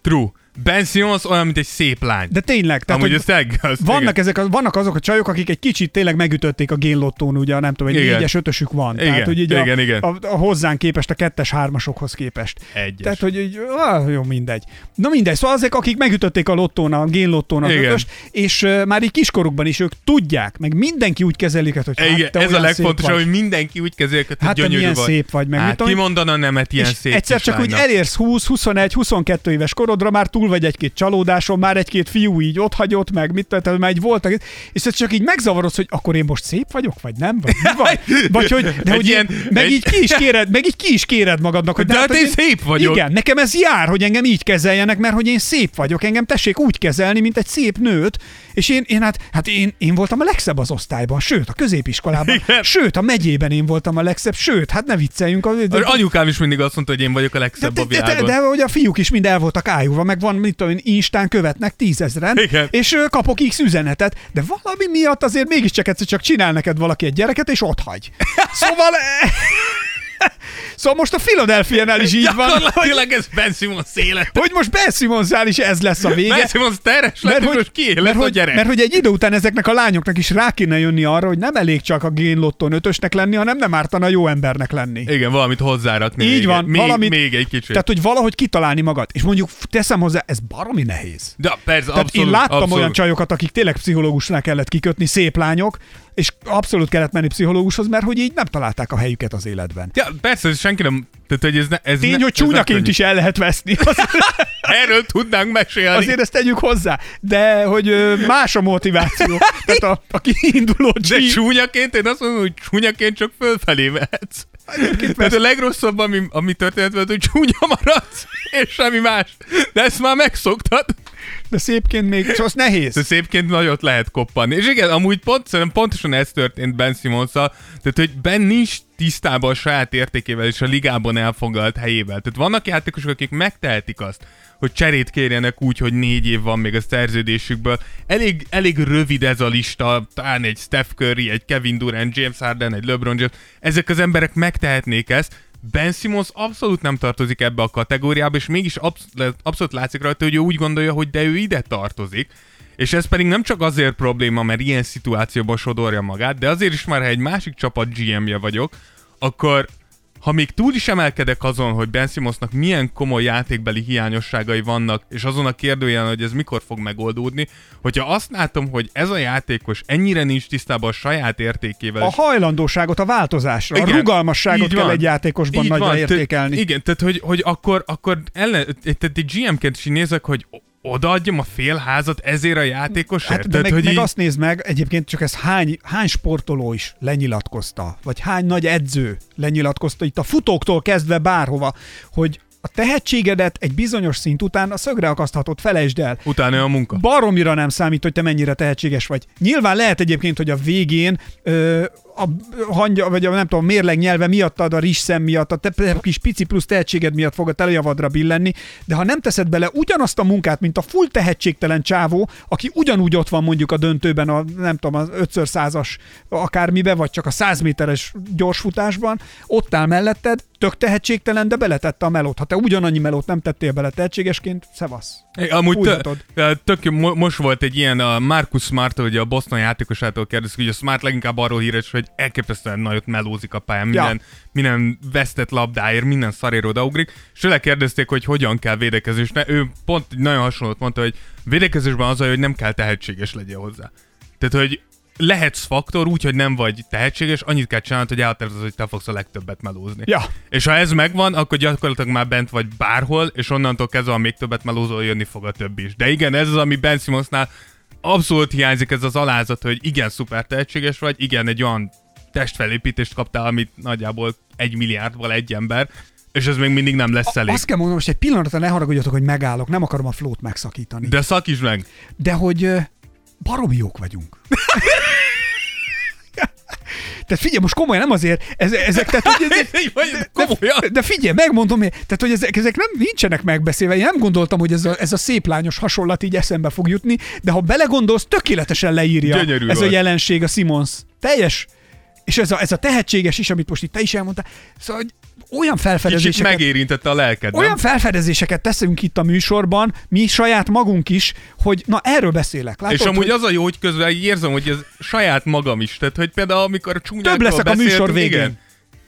True. Ben Simmons olyan, mint egy szép lány. De tényleg, tehát, Amúgy ez tényleg az, vannak, igen. ezek, a- vannak azok a csajok, akik egy kicsit tényleg megütötték a génlottón, ugye, nem tudom, egy Igen. négyes, ötösük van. Igen, Tehát, hogy így igen, a, igen. A, a, hozzánk képest, a kettes, hármasokhoz képest. Egyes. Tehát, hogy így, ah, jó, mindegy. Na mindegy, szóval azok, akik megütötték a lottón, a génlottón Igen. ötöst, és uh, már így kiskorukban is ők tudják, meg mindenki úgy kezeli őket, hogy hát, Igen, ez a legfontosabb, hogy mindenki úgy kezeli, hogy Hát gyönyörű vagy. szép vagy, meg hát, mit tudom ki én. mondana nemet ilyen és szép egyszer csak úgy elérsz 20, 21, 22 éves korodra, már túl vagy egy-két csalódáson, már egy-két fiú így ott hagyott meg, mit tehát már így voltak, és te csak így megzavarodsz, hogy akkor én most szép vagyok, vagy nem? Vagy, mi van? vagy hogy, de Egy hogy ilyen- meg egy- így ki is kéred, meg így ki is kéred magadnak, hogy De hát hogy én szép vagyok. Igen, nekem ez jár, hogy engem így kezeljenek, mert hogy én szép vagyok, engem tessék úgy kezelni, mint egy szép nőt, és én, én hát, hát én, én voltam a legszebb az osztályban, sőt, a középiskolában, Igen. sőt, a megyében én voltam a legszebb, sőt, hát ne vicceljünk. A, de, anyukám is mindig azt mondta, hogy én vagyok a de, legszebb de, a de, de, világon. de, hogy a fiúk is mind el voltak ájulva, meg van, mit tudom én, Instán követnek tízezren, Igen. és kapok X üzenetet, de valami miatt azért mégiscsak egyszer csak csinál neked valaki egy gyereket, és ott hagy. Szóval... Szóval most a Philadelphia-nál is így van, hogy, Gyakorlatilag ez Ben Simmons élet. hogy most Ben Simonszál is ez lesz a vége. Ben Simmons teres lett, és most ki mert, hogy, gyerek. mert hogy egy idő után ezeknek a lányoknak is rá kéne jönni arra, hogy nem elég csak a génlotton ötösnek lenni, hanem nem ártana jó embernek lenni. Igen, valamit hozzárakni. Így van, még, valamit- még egy kicsit. Tehát, hogy valahogy kitalálni magad. És mondjuk teszem hozzá, ez baromi nehéz. de persze, Tehát abszolút, én láttam abszolút. olyan csajokat, akik tényleg pszichológusnál kellett kikötni, szép lányok, és abszolút kellett menni pszichológushoz, mert hogy így nem találták a helyüket az életben. Ja, persze, ez senki nem... Tehát, hogy ez, ne, ez Tény, ne, hogy csúnyaként is el lehet veszni. Erről tudnánk mesélni. azért ezt tegyük hozzá. De hogy más a motiváció. Tehát a, a kiinduló De G... csúnyaként, én azt mondom, hogy csúnyaként csak fölfelé mehetsz. Tehát a legrosszabb, ami, ami történt hogy csúnya maradsz, és semmi más. De ezt már megszoktad. De szépként még, szóval az nehéz. De szépként nagyot lehet koppanni. És igen, amúgy pont, szerintem pontosan ez történt Ben simmons Tehát, hogy Ben nincs tisztában a saját értékével és a ligában elfoglalt helyével. Tehát vannak játékosok, akik megtehetik azt, hogy cserét kérjenek úgy, hogy négy év van még a szerződésükből. Elég, elég rövid ez a lista, talán egy Steph Curry, egy Kevin Durant, James Harden, egy LeBron James. Ezek az emberek megtehetnék ezt, Ben Simmons abszolút nem tartozik ebbe a kategóriába, és mégis absz- abszolút látszik rajta, hogy ő úgy gondolja, hogy de ő ide tartozik. És ez pedig nem csak azért probléma, mert ilyen szituációban sodorja magát, de azért is már, ha egy másik csapat GM-je vagyok, akkor ha még túl is emelkedek azon, hogy Ben Simmonsnak milyen komoly játékbeli hiányosságai vannak, és azon a kérdőjelen, hogy ez mikor fog megoldódni, hogyha azt látom, hogy ez a játékos ennyire nincs tisztában a saját értékével. A hajlandóságot a változásra, igen, a rugalmasságot kell egy játékosban nagyra van, értékelni. Te, igen, tehát hogy, hogy akkor, akkor ellen, tehát egy GM-ként is nézek, hogy odaadjam a fél házat ezért a játékosért? Hát, de Tehát, meg, hogy meg így... azt nézd meg, egyébként csak ez hány, hány sportoló is lenyilatkozta, vagy hány nagy edző lenyilatkozta itt a futóktól kezdve bárhova, hogy a tehetségedet egy bizonyos szint után a szögre akaszthatott, felejtsd el. Utána a munka. Baromira nem számít, hogy te mennyire tehetséges vagy. Nyilván lehet egyébként, hogy a végén ö, a hangya, vagy a nem tudom, mérleg nyelve miatt ad a rizsszem miatt, a te kis pici plusz tehetséged miatt fog a telejavadra billenni, de ha nem teszed bele ugyanazt a munkát, mint a full tehetségtelen csávó, aki ugyanúgy ott van mondjuk a döntőben, a nem tudom, az 5 százas akármibe, vagy csak a 100 méteres gyorsfutásban, ott áll melletted, tök tehetségtelen, de beletette a melót. Ha te ugyanannyi melót nem tettél bele tehetségesként, szevasz. É, amúgy tök, tök most volt egy ilyen a Marcus Smart, hogy a Boston játékosától kérdezik, hogy a Smart leginkább arról híres, hogy elképesztően nagyot melózik a pályán, minden, ja. minden vesztett labdáért, minden szarér odaugrik, és tőle kérdezték, hogy hogyan kell védekezni, és ne, ő pont nagyon hasonlót mondta, hogy védekezésben az, hogy nem kell tehetséges legyen hozzá. Tehát, hogy lehetsz faktor úgy, hogy nem vagy tehetséges, annyit kell csinálnod, hogy elhatározod, hogy te fogsz a legtöbbet melózni. Ja. És ha ez megvan, akkor gyakorlatilag már bent vagy bárhol, és onnantól kezdve, a még többet melózol, jönni fog a többi is. De igen, ez az, ami Ben Simmonsnál abszolút hiányzik ez az alázat, hogy igen, szuper tehetséges vagy, igen, egy olyan testfelépítést kaptál, amit nagyjából egy milliárdval egy ember, és ez még mindig nem lesz elég. Azt kell mondanom, most egy pillanatra ne haragudjatok, hogy megállok, nem akarom a flót megszakítani. De szakítsd meg! De hogy baromi jók vagyunk. Tehát figyelj, most komolyan nem azért, ez, ezek, tehát, hogy ez, de, de, de figyelj, megmondom, tehát, hogy ezek, ezek nem nincsenek megbeszélve. Én nem gondoltam, hogy ez a, ez a szép lányos hasonlat így eszembe fog jutni, de ha belegondolsz, tökéletesen leírja Gyönyörű ez volt. a jelenség a Simons. Teljes és ez a, ez a tehetséges is, amit most itt te is elmondtál, szóval olyan felfedezéseket... Kicsit megérintette a lelked, Olyan felfedezéseket teszünk itt a műsorban, mi saját magunk is, hogy na erről beszélek. Látod, és amúgy hogy... az a jó, hogy közben érzem, hogy ez saját magam is. Tehát, hogy például amikor csúnyákról Több leszek a műsor végén. Igen,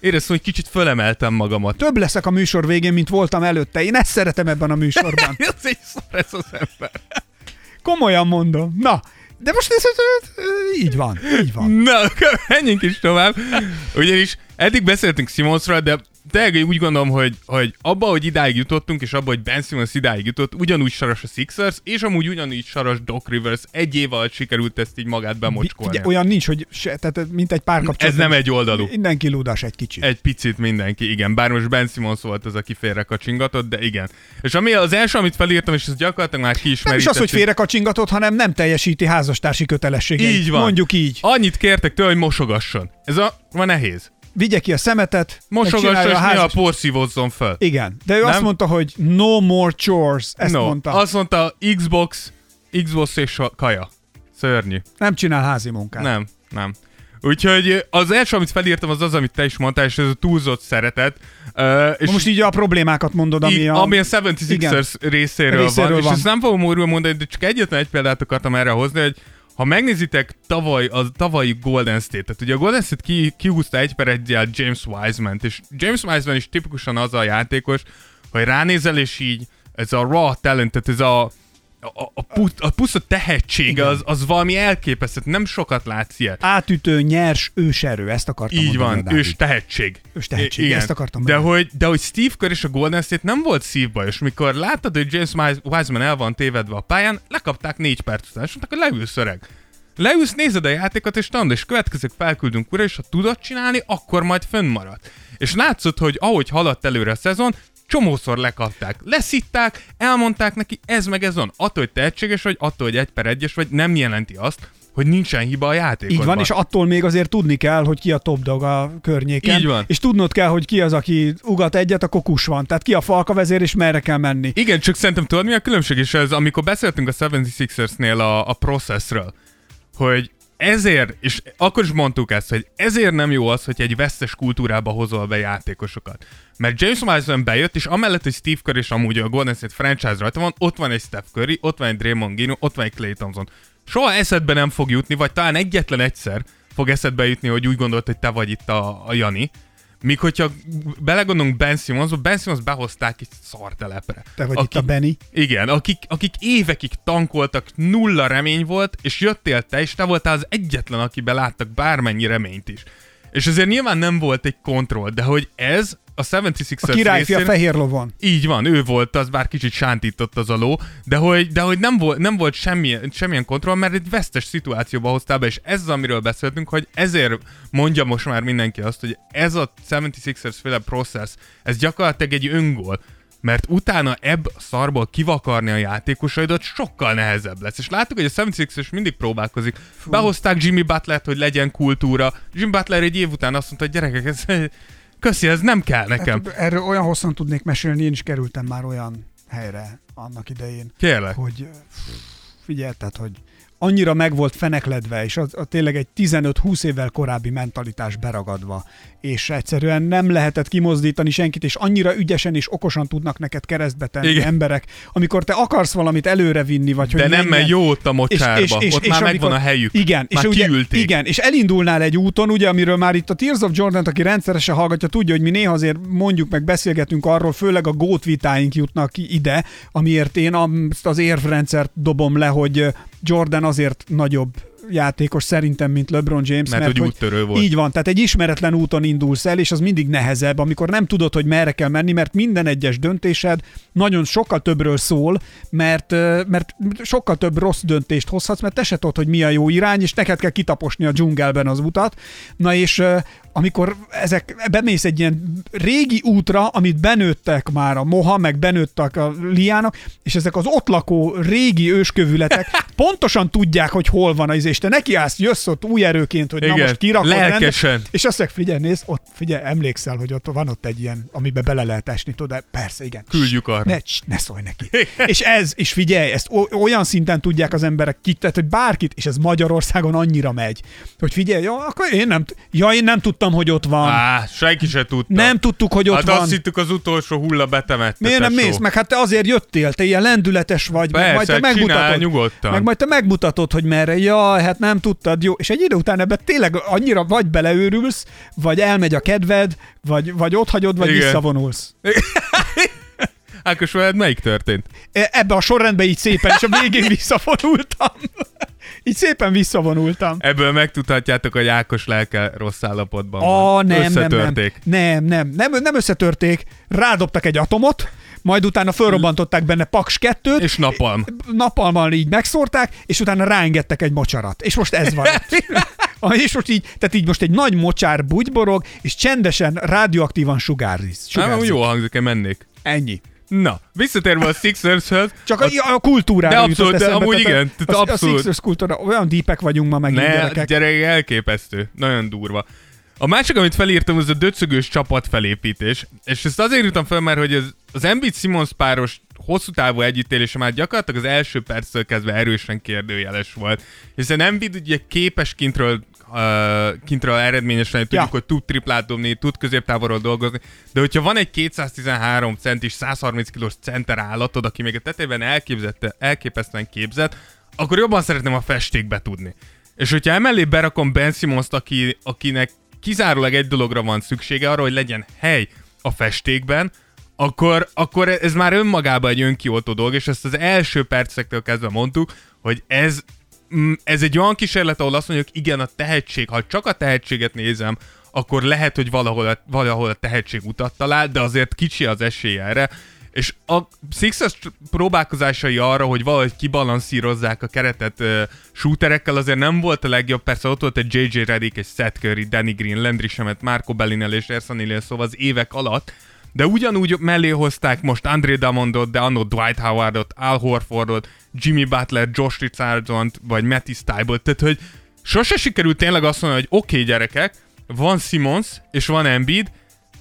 Éreztem, hogy kicsit fölemeltem magamat. Több leszek a műsor végén, mint voltam előtte. Én ezt szeretem ebben a műsorban. ez egy szar ez az ember. Komolyan mondom. Na, de most ez, ez, ez, így van, így van. Na, menjünk is tovább. Ugyanis eddig beszéltünk Simonsról, de tényleg úgy gondolom, hogy, hogy abba, hogy idáig jutottunk, és abba, hogy Ben Simmons idáig jutott, ugyanúgy saras a Sixers, és amúgy ugyanúgy saras Doc Rivers. Egy év alatt sikerült ezt így magát bemocskolni. Ugye, olyan nincs, hogy se, tehát mint egy pár kapcsolat. Ez nem egy oldalú. Mindenki lúdás egy kicsit. Egy picit mindenki, igen. Bár most Ben Simmons volt az, aki félrekacsingatott, de igen. És ami az első, amit felírtam, és ez gyakorlatilag már ki Nem is az, hogy félrekacsingatott, hanem nem teljesíti házastársi kötelességeit. Így van. Mondjuk így. Annyit kértek tőle, hogy mosogasson. Ez a, van nehéz vigye ki a szemetet, Mosogassa, és a, ház... a porszívozzon fel. Igen, de ő Nem? azt mondta, hogy no more chores, ezt no. mondta. Azt mondta, Xbox, Xbox és kaja. Szörnyű. Nem csinál házi munkát. Nem, nem. Úgyhogy az első, amit felírtam, az az, amit te is mondtál, és ez a túlzott szeretet. Uh, és most így a problémákat mondod, ami így, a... Ami a 76ers részéről, részéről van, van, és ezt nem fogom újra mondani, de csak egyetlen egy példát akartam erre hozni, hogy ha megnézitek tavaly, a tavalyi Golden State-et, ugye a Golden State ki, kihúzta egy per egy James Wiseman-t, és James Wiseman is tipikusan az a játékos, hogy ránézel, és így ez a raw talent, tehát ez a a, a, put, a puszta tehetsége az, az valami elképesztő, nem sokat látsz ilyet. Átütő, nyers, őserő, ezt akartam Így mondani, van, ős tehetség. Ős tehetség, igen. ezt akartam de hogy, de hogy Steve Kerr és a Golden State nem volt szívbajos, mikor láttad, hogy James Wiseman el van tévedve a pályán, lekapták négy perc után, és mondták, hogy leülsz öreg. Leülsz, nézed a játékot, és tanul, és következik felküldünk újra, és ha tudod csinálni, akkor majd fönnmarad. És látszott, hogy ahogy haladt előre a szezon, csomószor lekapták, leszitták, elmondták neki, ez meg ez van. Attól, hogy tehetséges vagy, attól, hogy egy per egyes vagy, nem jelenti azt, hogy nincsen hiba a játékosban. Így van, és attól még azért tudni kell, hogy ki a top dog a környéken. Így van. És tudnod kell, hogy ki az, aki ugat egyet, akkor kus van. Tehát ki a falka vezér, és merre kell menni. Igen, csak szerintem tudod mi a különbség is ez, amikor beszéltünk a 76ersnél a, a processről, hogy ezért, és akkor is mondtuk ezt, hogy ezért nem jó az, hogy egy vesztes kultúrába hozol be játékosokat. Mert James Wiseman bejött, és amellett, hogy Steve Curry és amúgy a Golden State franchise rajta van, ott van egy Steph Curry, ott van egy Draymond Green, ott van egy Clay Thompson. Soha eszedbe nem fog jutni, vagy talán egyetlen egyszer fog eszedbe jutni, hogy úgy gondolt, hogy te vagy itt a, a Jani. Míg hogyha belegondolunk Ben Simmonsba, Ben Simmons behozták egy szartelepre. Te vagy itt a Benny. Igen, akik, akik évekig tankoltak, nulla remény volt, és jöttél te, és te voltál az egyetlen, akiben láttak bármennyi reményt is. És ezért nyilván nem volt egy kontroll, de hogy ez a 76ers A királyfi a fehér lovon. így van, ő volt az, bár kicsit sántított az a ló, de hogy, de hogy nem, volt, nem volt semmilyen, semmilyen kontroll, mert egy vesztes szituációba hoztál be, és ez az, amiről beszéltünk, hogy ezért mondja most már mindenki azt, hogy ez a 76ers féle process, ez gyakorlatilag egy öngól, mert utána ebb szarból kivakarni a játékosaidat sokkal nehezebb lesz. És láttuk, hogy a 76ers mindig próbálkozik. Fú. Behozták Jimmy Butler-t, hogy legyen kultúra. Jimmy Butler egy év után azt mondta, hogy gyerekek, ez, köszi, ez nem kell nekem. Hát, erről olyan hosszan tudnék mesélni, én is kerültem már olyan helyre annak idején, Kérlek. hogy figyelj, tehát, hogy annyira meg volt fenekledve, és az, az tényleg egy 15-20 évvel korábbi mentalitás beragadva, és egyszerűen nem lehetett kimozdítani senkit, és annyira ügyesen és okosan tudnak neked keresztbe tenni Igen. emberek, amikor te akarsz valamit előre vinni, vagy hogy De nem, mert jó ott a mocsárba. ott már megvan a helyük. Igen, már és ugye, kiülték. igen, és elindulnál egy úton, ugye, amiről már itt a Tears of jordan aki rendszeresen hallgatja, tudja, hogy mi néha azért mondjuk meg beszélgetünk arról, főleg a gót vitáink jutnak ide, amiért én azt az érvrendszert dobom le, hogy Jordan azért nagyobb játékos szerintem, mint LeBron James. Mert hogy úttörő volt. Így van, tehát egy ismeretlen úton indulsz el, és az mindig nehezebb, amikor nem tudod, hogy merre kell menni, mert minden egyes döntésed nagyon sokkal többről szól, mert, mert sokkal több rossz döntést hozhatsz, mert te se tudod, hogy mi a jó irány, és neked kell kitaposni a dzsungelben az utat. Na és amikor ezek, bemész egy ilyen régi útra, amit benőttek már a moha, meg benőttek a liának, és ezek az ott lakó régi őskövületek pontosan tudják, hogy hol van az, és te nekiállsz, jössz ott új erőként, hogy Igen, na most kirakod lelkesen. rendet, és azt mondják, figyelj, nézd, ott, figyelj, emlékszel, hogy ott van ott egy ilyen, amiben bele lehet esni, tudod, persze, igen. Küldjük arra. Ne, ne szólj neki. és ez, és figyelj, ezt olyan szinten tudják az emberek ki, tehát, hogy bárkit, és ez Magyarországon annyira megy, hogy figyelj, jó, akkor én nem, ja, én nem tudtam, hogy ott van. Á, senki se tudta. nem tudtuk, hogy ott hát van. azt hittük az utolsó hulla betemette. Miért nem mész? Meg hát te azért jöttél, te ilyen lendületes vagy, meg majd te Persze, megmutatod. nyugodtan. Meg majd te megmutatod, hogy merre. Ja, hát nem tudtad, jó. És egy idő után ebbe tényleg annyira vagy beleőrülsz, vagy elmegy a kedved, vagy, vagy ott hagyod, vagy Igen. visszavonulsz. Ákos, veled melyik történt? E- Ebbe a sorrendbe így szépen, és a végén visszavonultam. így szépen visszavonultam. Ebből megtudhatjátok, hogy Ákos lelke rossz állapotban A, van. nem, nem, nem, Összetörték. nem, nem, nem, nem összetörték, rádobtak egy atomot, majd utána fölrobbantották benne Paks 2 És napalm. napalmal így megszórták, és utána ráengedtek egy mocsarat. És most ez van. És most így, tehát így most egy nagy mocsár bugyborog, és csendesen, radioaktívan sugárzik. Nem, sugárzik. jó hangzik, én mennék. Ennyi. Na, visszatérve a Sixers-höz. Csak a, a kultúrára De abszolút, de eszembe, amúgy igen, A, tehát a, a abszolút. Sixers kultúra, olyan dípek vagyunk ma megint Ne, gyerekek. gyerek, elképesztő. Nagyon durva. A másik, amit felírtam, az a döcögős csapat felépítés. És ezt azért írtam fel, mert hogy az, az Embiid Simons páros hosszú távú együttélése már gyakorlatilag az első perctől kezdve erősen kérdőjeles volt. Hiszen Embiid ugye képes kintről uh, kintről eredményesen, tudjuk, Ja. hogy tud triplát dobni, tud középtávolról dolgozni, de hogyha van egy 213 centis, 130 kilós center állatod, aki még a tetejében elképzette, elképesztően képzett, akkor jobban szeretném a festékbe tudni. És hogyha emellé berakom Ben Simmons-t, aki, akinek kizárólag egy dologra van szüksége, arra, hogy legyen hely a festékben, akkor, akkor ez már önmagában egy önkioltó dolog, és ezt az első percektől kezdve mondtuk, hogy ez, mm, ez egy olyan kísérlet, ahol azt mondjuk, igen, a tehetség, ha csak a tehetséget nézem, akkor lehet, hogy valahol a, valahol a tehetség utat talál, de azért kicsi az esély erre, és a Sixers próbálkozásai arra, hogy valahogy kibalanszírozzák a keretet uh, shooterekkel, azért nem volt a legjobb. Persze ott volt egy JJ Redick, egy Seth Curry, Danny Green, Landry Shamet, Marco Bellinel és Ersan Ilyes, szóval az évek alatt, de ugyanúgy mellé hozták most André Damondot, de annó Dwight Howardot, Al Horfordot, Jimmy Butler, Josh Richardson-t, vagy Matty Stybot, tehát hogy sose sikerült tényleg azt mondani, hogy oké okay, gyerekek, van Simons és van Embiid,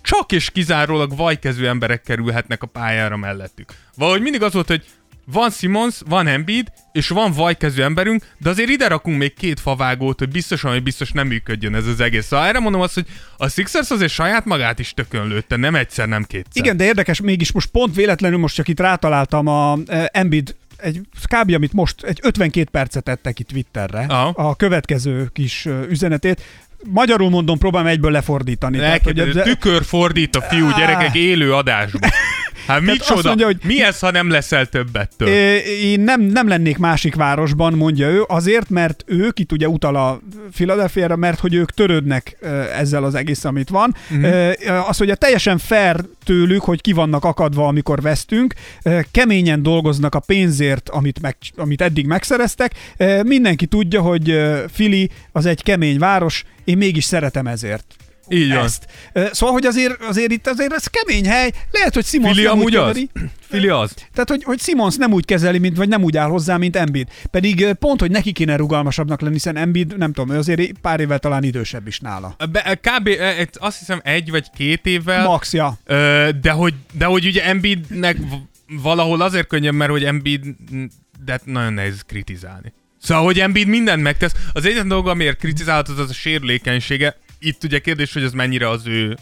csak és kizárólag vajkezű emberek kerülhetnek a pályára mellettük. Valahogy mindig az volt, hogy van Simons, van Embiid, és van vajkezű emberünk, de azért ide rakunk még két favágót, hogy biztosan, hogy biztos nem működjön ez az egész. Szóval erre mondom azt, hogy a Sixers azért saját magát is tökön lőtte, nem egyszer, nem kétszer. Igen, de érdekes, mégis most pont véletlenül most csak itt rátaláltam a eh, Embiid egy kb. amit most egy 52 percet tettek itt Twitterre, Aha. a következő kis üzenetét. Magyarul mondom, próbálom egyből lefordítani. Tehát, Neked hogy ez tükör fordít a fiú gyerekek élő adásban. Hát azt micsoda? mondja, hogy- Mi ez, ha nem leszel többettől? Én nem, nem lennék másik városban, mondja ő, azért, mert ők, itt ugye utal a Philadelphia-ra, mert hogy ők törődnek ezzel az egész, amit van. Mhm. Uh-huh. Az, hogy a teljesen fair tőlük, hogy ki vannak akadva, amikor vesztünk, keményen dolgoznak a pénzért, amit, meg, amit eddig megszereztek. Mindenki tudja, hogy Philly az egy kemény város, én mégis szeretem ezért. Így van. Ezt. Szóval, hogy azért, azért itt azért ez kemény hely. Lehet, hogy Simons Fili nem úgy az? kezeli. Fili az? Tehát, hogy, hogy Simons nem úgy kezeli, mint, vagy nem úgy áll hozzá, mint Embiid. Pedig pont, hogy neki kéne rugalmasabbnak lenni, hiszen Embiid, nem tudom, ő azért pár évvel talán idősebb is nála. Be, kb. azt hiszem egy vagy két évvel, Max, ja. Ö, de, hogy, de hogy ugye Embiidnek valahol azért könnyebb, mert hogy Embiid de nagyon nehéz kritizálni. Szóval, hogy Embiid mindent megtesz. Az egyetlen dolga, amiért kritizálhatod, az a sérülékenysége. Itt ugye kérdés, hogy az mennyire az ő...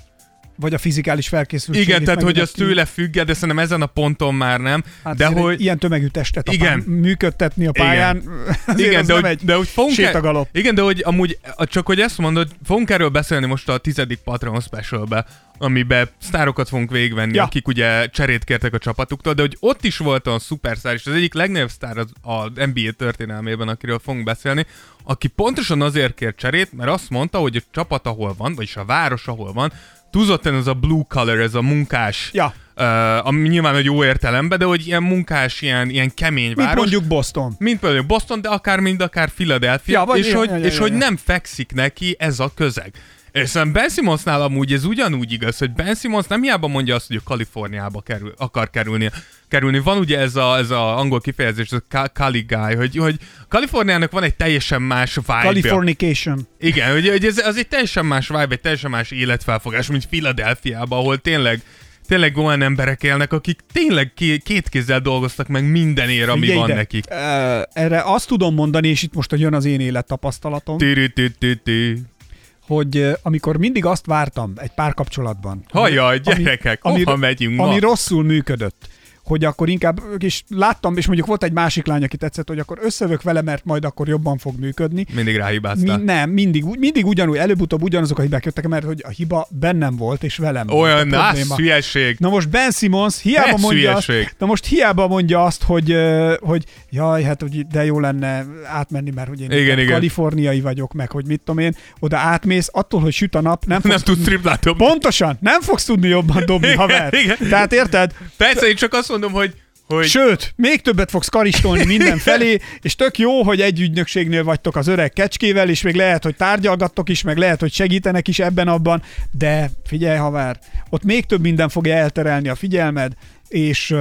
Vagy a fizikális felkészültség. Igen, tehát hogy az tőle függ, de szerintem ezen a ponton már nem. Hát de hogy... Ilyen tömegű testet a Igen. pán, működtetni a pályán, Igen, az de hogy, egy de hogy fogunk el- sétagalopp. Igen, de hogy amúgy, csak hogy ezt mondod, fogunk erről beszélni most a tizedik Patreon specialbe, amiben sztárokat fogunk végigvenni, Ja. ja. akik ugye cserét kértek a csapatuktól, de hogy ott is volt a szupersztár, és az egyik legnagyobb sztár az, az NBA történelmében, akiről fogunk beszélni, aki pontosan azért kért cserét, mert azt mondta, hogy a csapat, ahol van, vagyis a város, ahol van, túlzottan ez a blue collar, ez a munkás, Ja. uh, ami nyilván egy jó értelemben, de hogy ilyen munkás, ilyen, ilyen kemény Mint város. mondjuk Boston. Mint például Boston, de akár mind akár Philadelphia, Ja, vagy és, ja, hogy, ja, és ja, hogy nem fekszik neki ez a közeg. És szerintem Ben Simmonsnál amúgy ez ugyanúgy igaz, hogy Ben Simmons nem hiába mondja azt, hogy a Kaliforniába kerül, akar kerülni. kerülni. Van ugye ez a, ez a angol kifejezés, ez a Cali guy, hogy, hogy Kaliforniának van egy teljesen más vibe Californication. Igen, hogy, hogy ez, az egy teljesen más vibe, egy teljesen más életfelfogás, mint Philadelphiában, ahol tényleg tényleg olyan emberek élnek, akik tényleg ké- két kézzel dolgoztak meg mindenért, ami Figyelj van ide, nekik. ö, Erre azt tudom mondani, és itt most jön az én élettapasztalatom, Tü-tü-tü-tü-tü. Hogy amikor mindig azt vártam egy párkapcsolatban. Hajjaj, gyerekek, ami- hova megyünk Ami ma? rosszul működött hogy akkor inkább, és láttam, és mondjuk volt egy másik lány, aki tetszett, hogy akkor összevök vele, mert majd akkor jobban fog működni. Mindig Mi, ráhibáztál. nem, mindig, mindig ugyanúgy, előbb-utóbb ugyanazok a hibák jöttek, mert hogy a hiba bennem volt, és velem Olyan volt a hülyeség. Na most Ben Simmons hiába Ez mondja azt, hülyeség. na most hiába mondja azt, hogy, hogy jaj, hát hogy de jó lenne átmenni, mert hogy én Igen, igen, igen. kaliforniai vagyok, meg hogy mit tudom én, oda átmész, attól, hogy süt a nap, nem Nem tudsz triplát dobni. Pontosan, nem fogsz tudni jobban dobni, Igen, haver. igen. Tehát érted? Persze, én csak azt mondom, hogy, hogy Sőt, még többet fogsz karistolni mindenfelé, és tök jó, hogy egy ügynökségnél vagytok az öreg kecskével, és még lehet, hogy tárgyalgattok is, meg lehet, hogy segítenek is ebben-abban, de figyelj, haver, ott még több minden fogja elterelni a figyelmed, és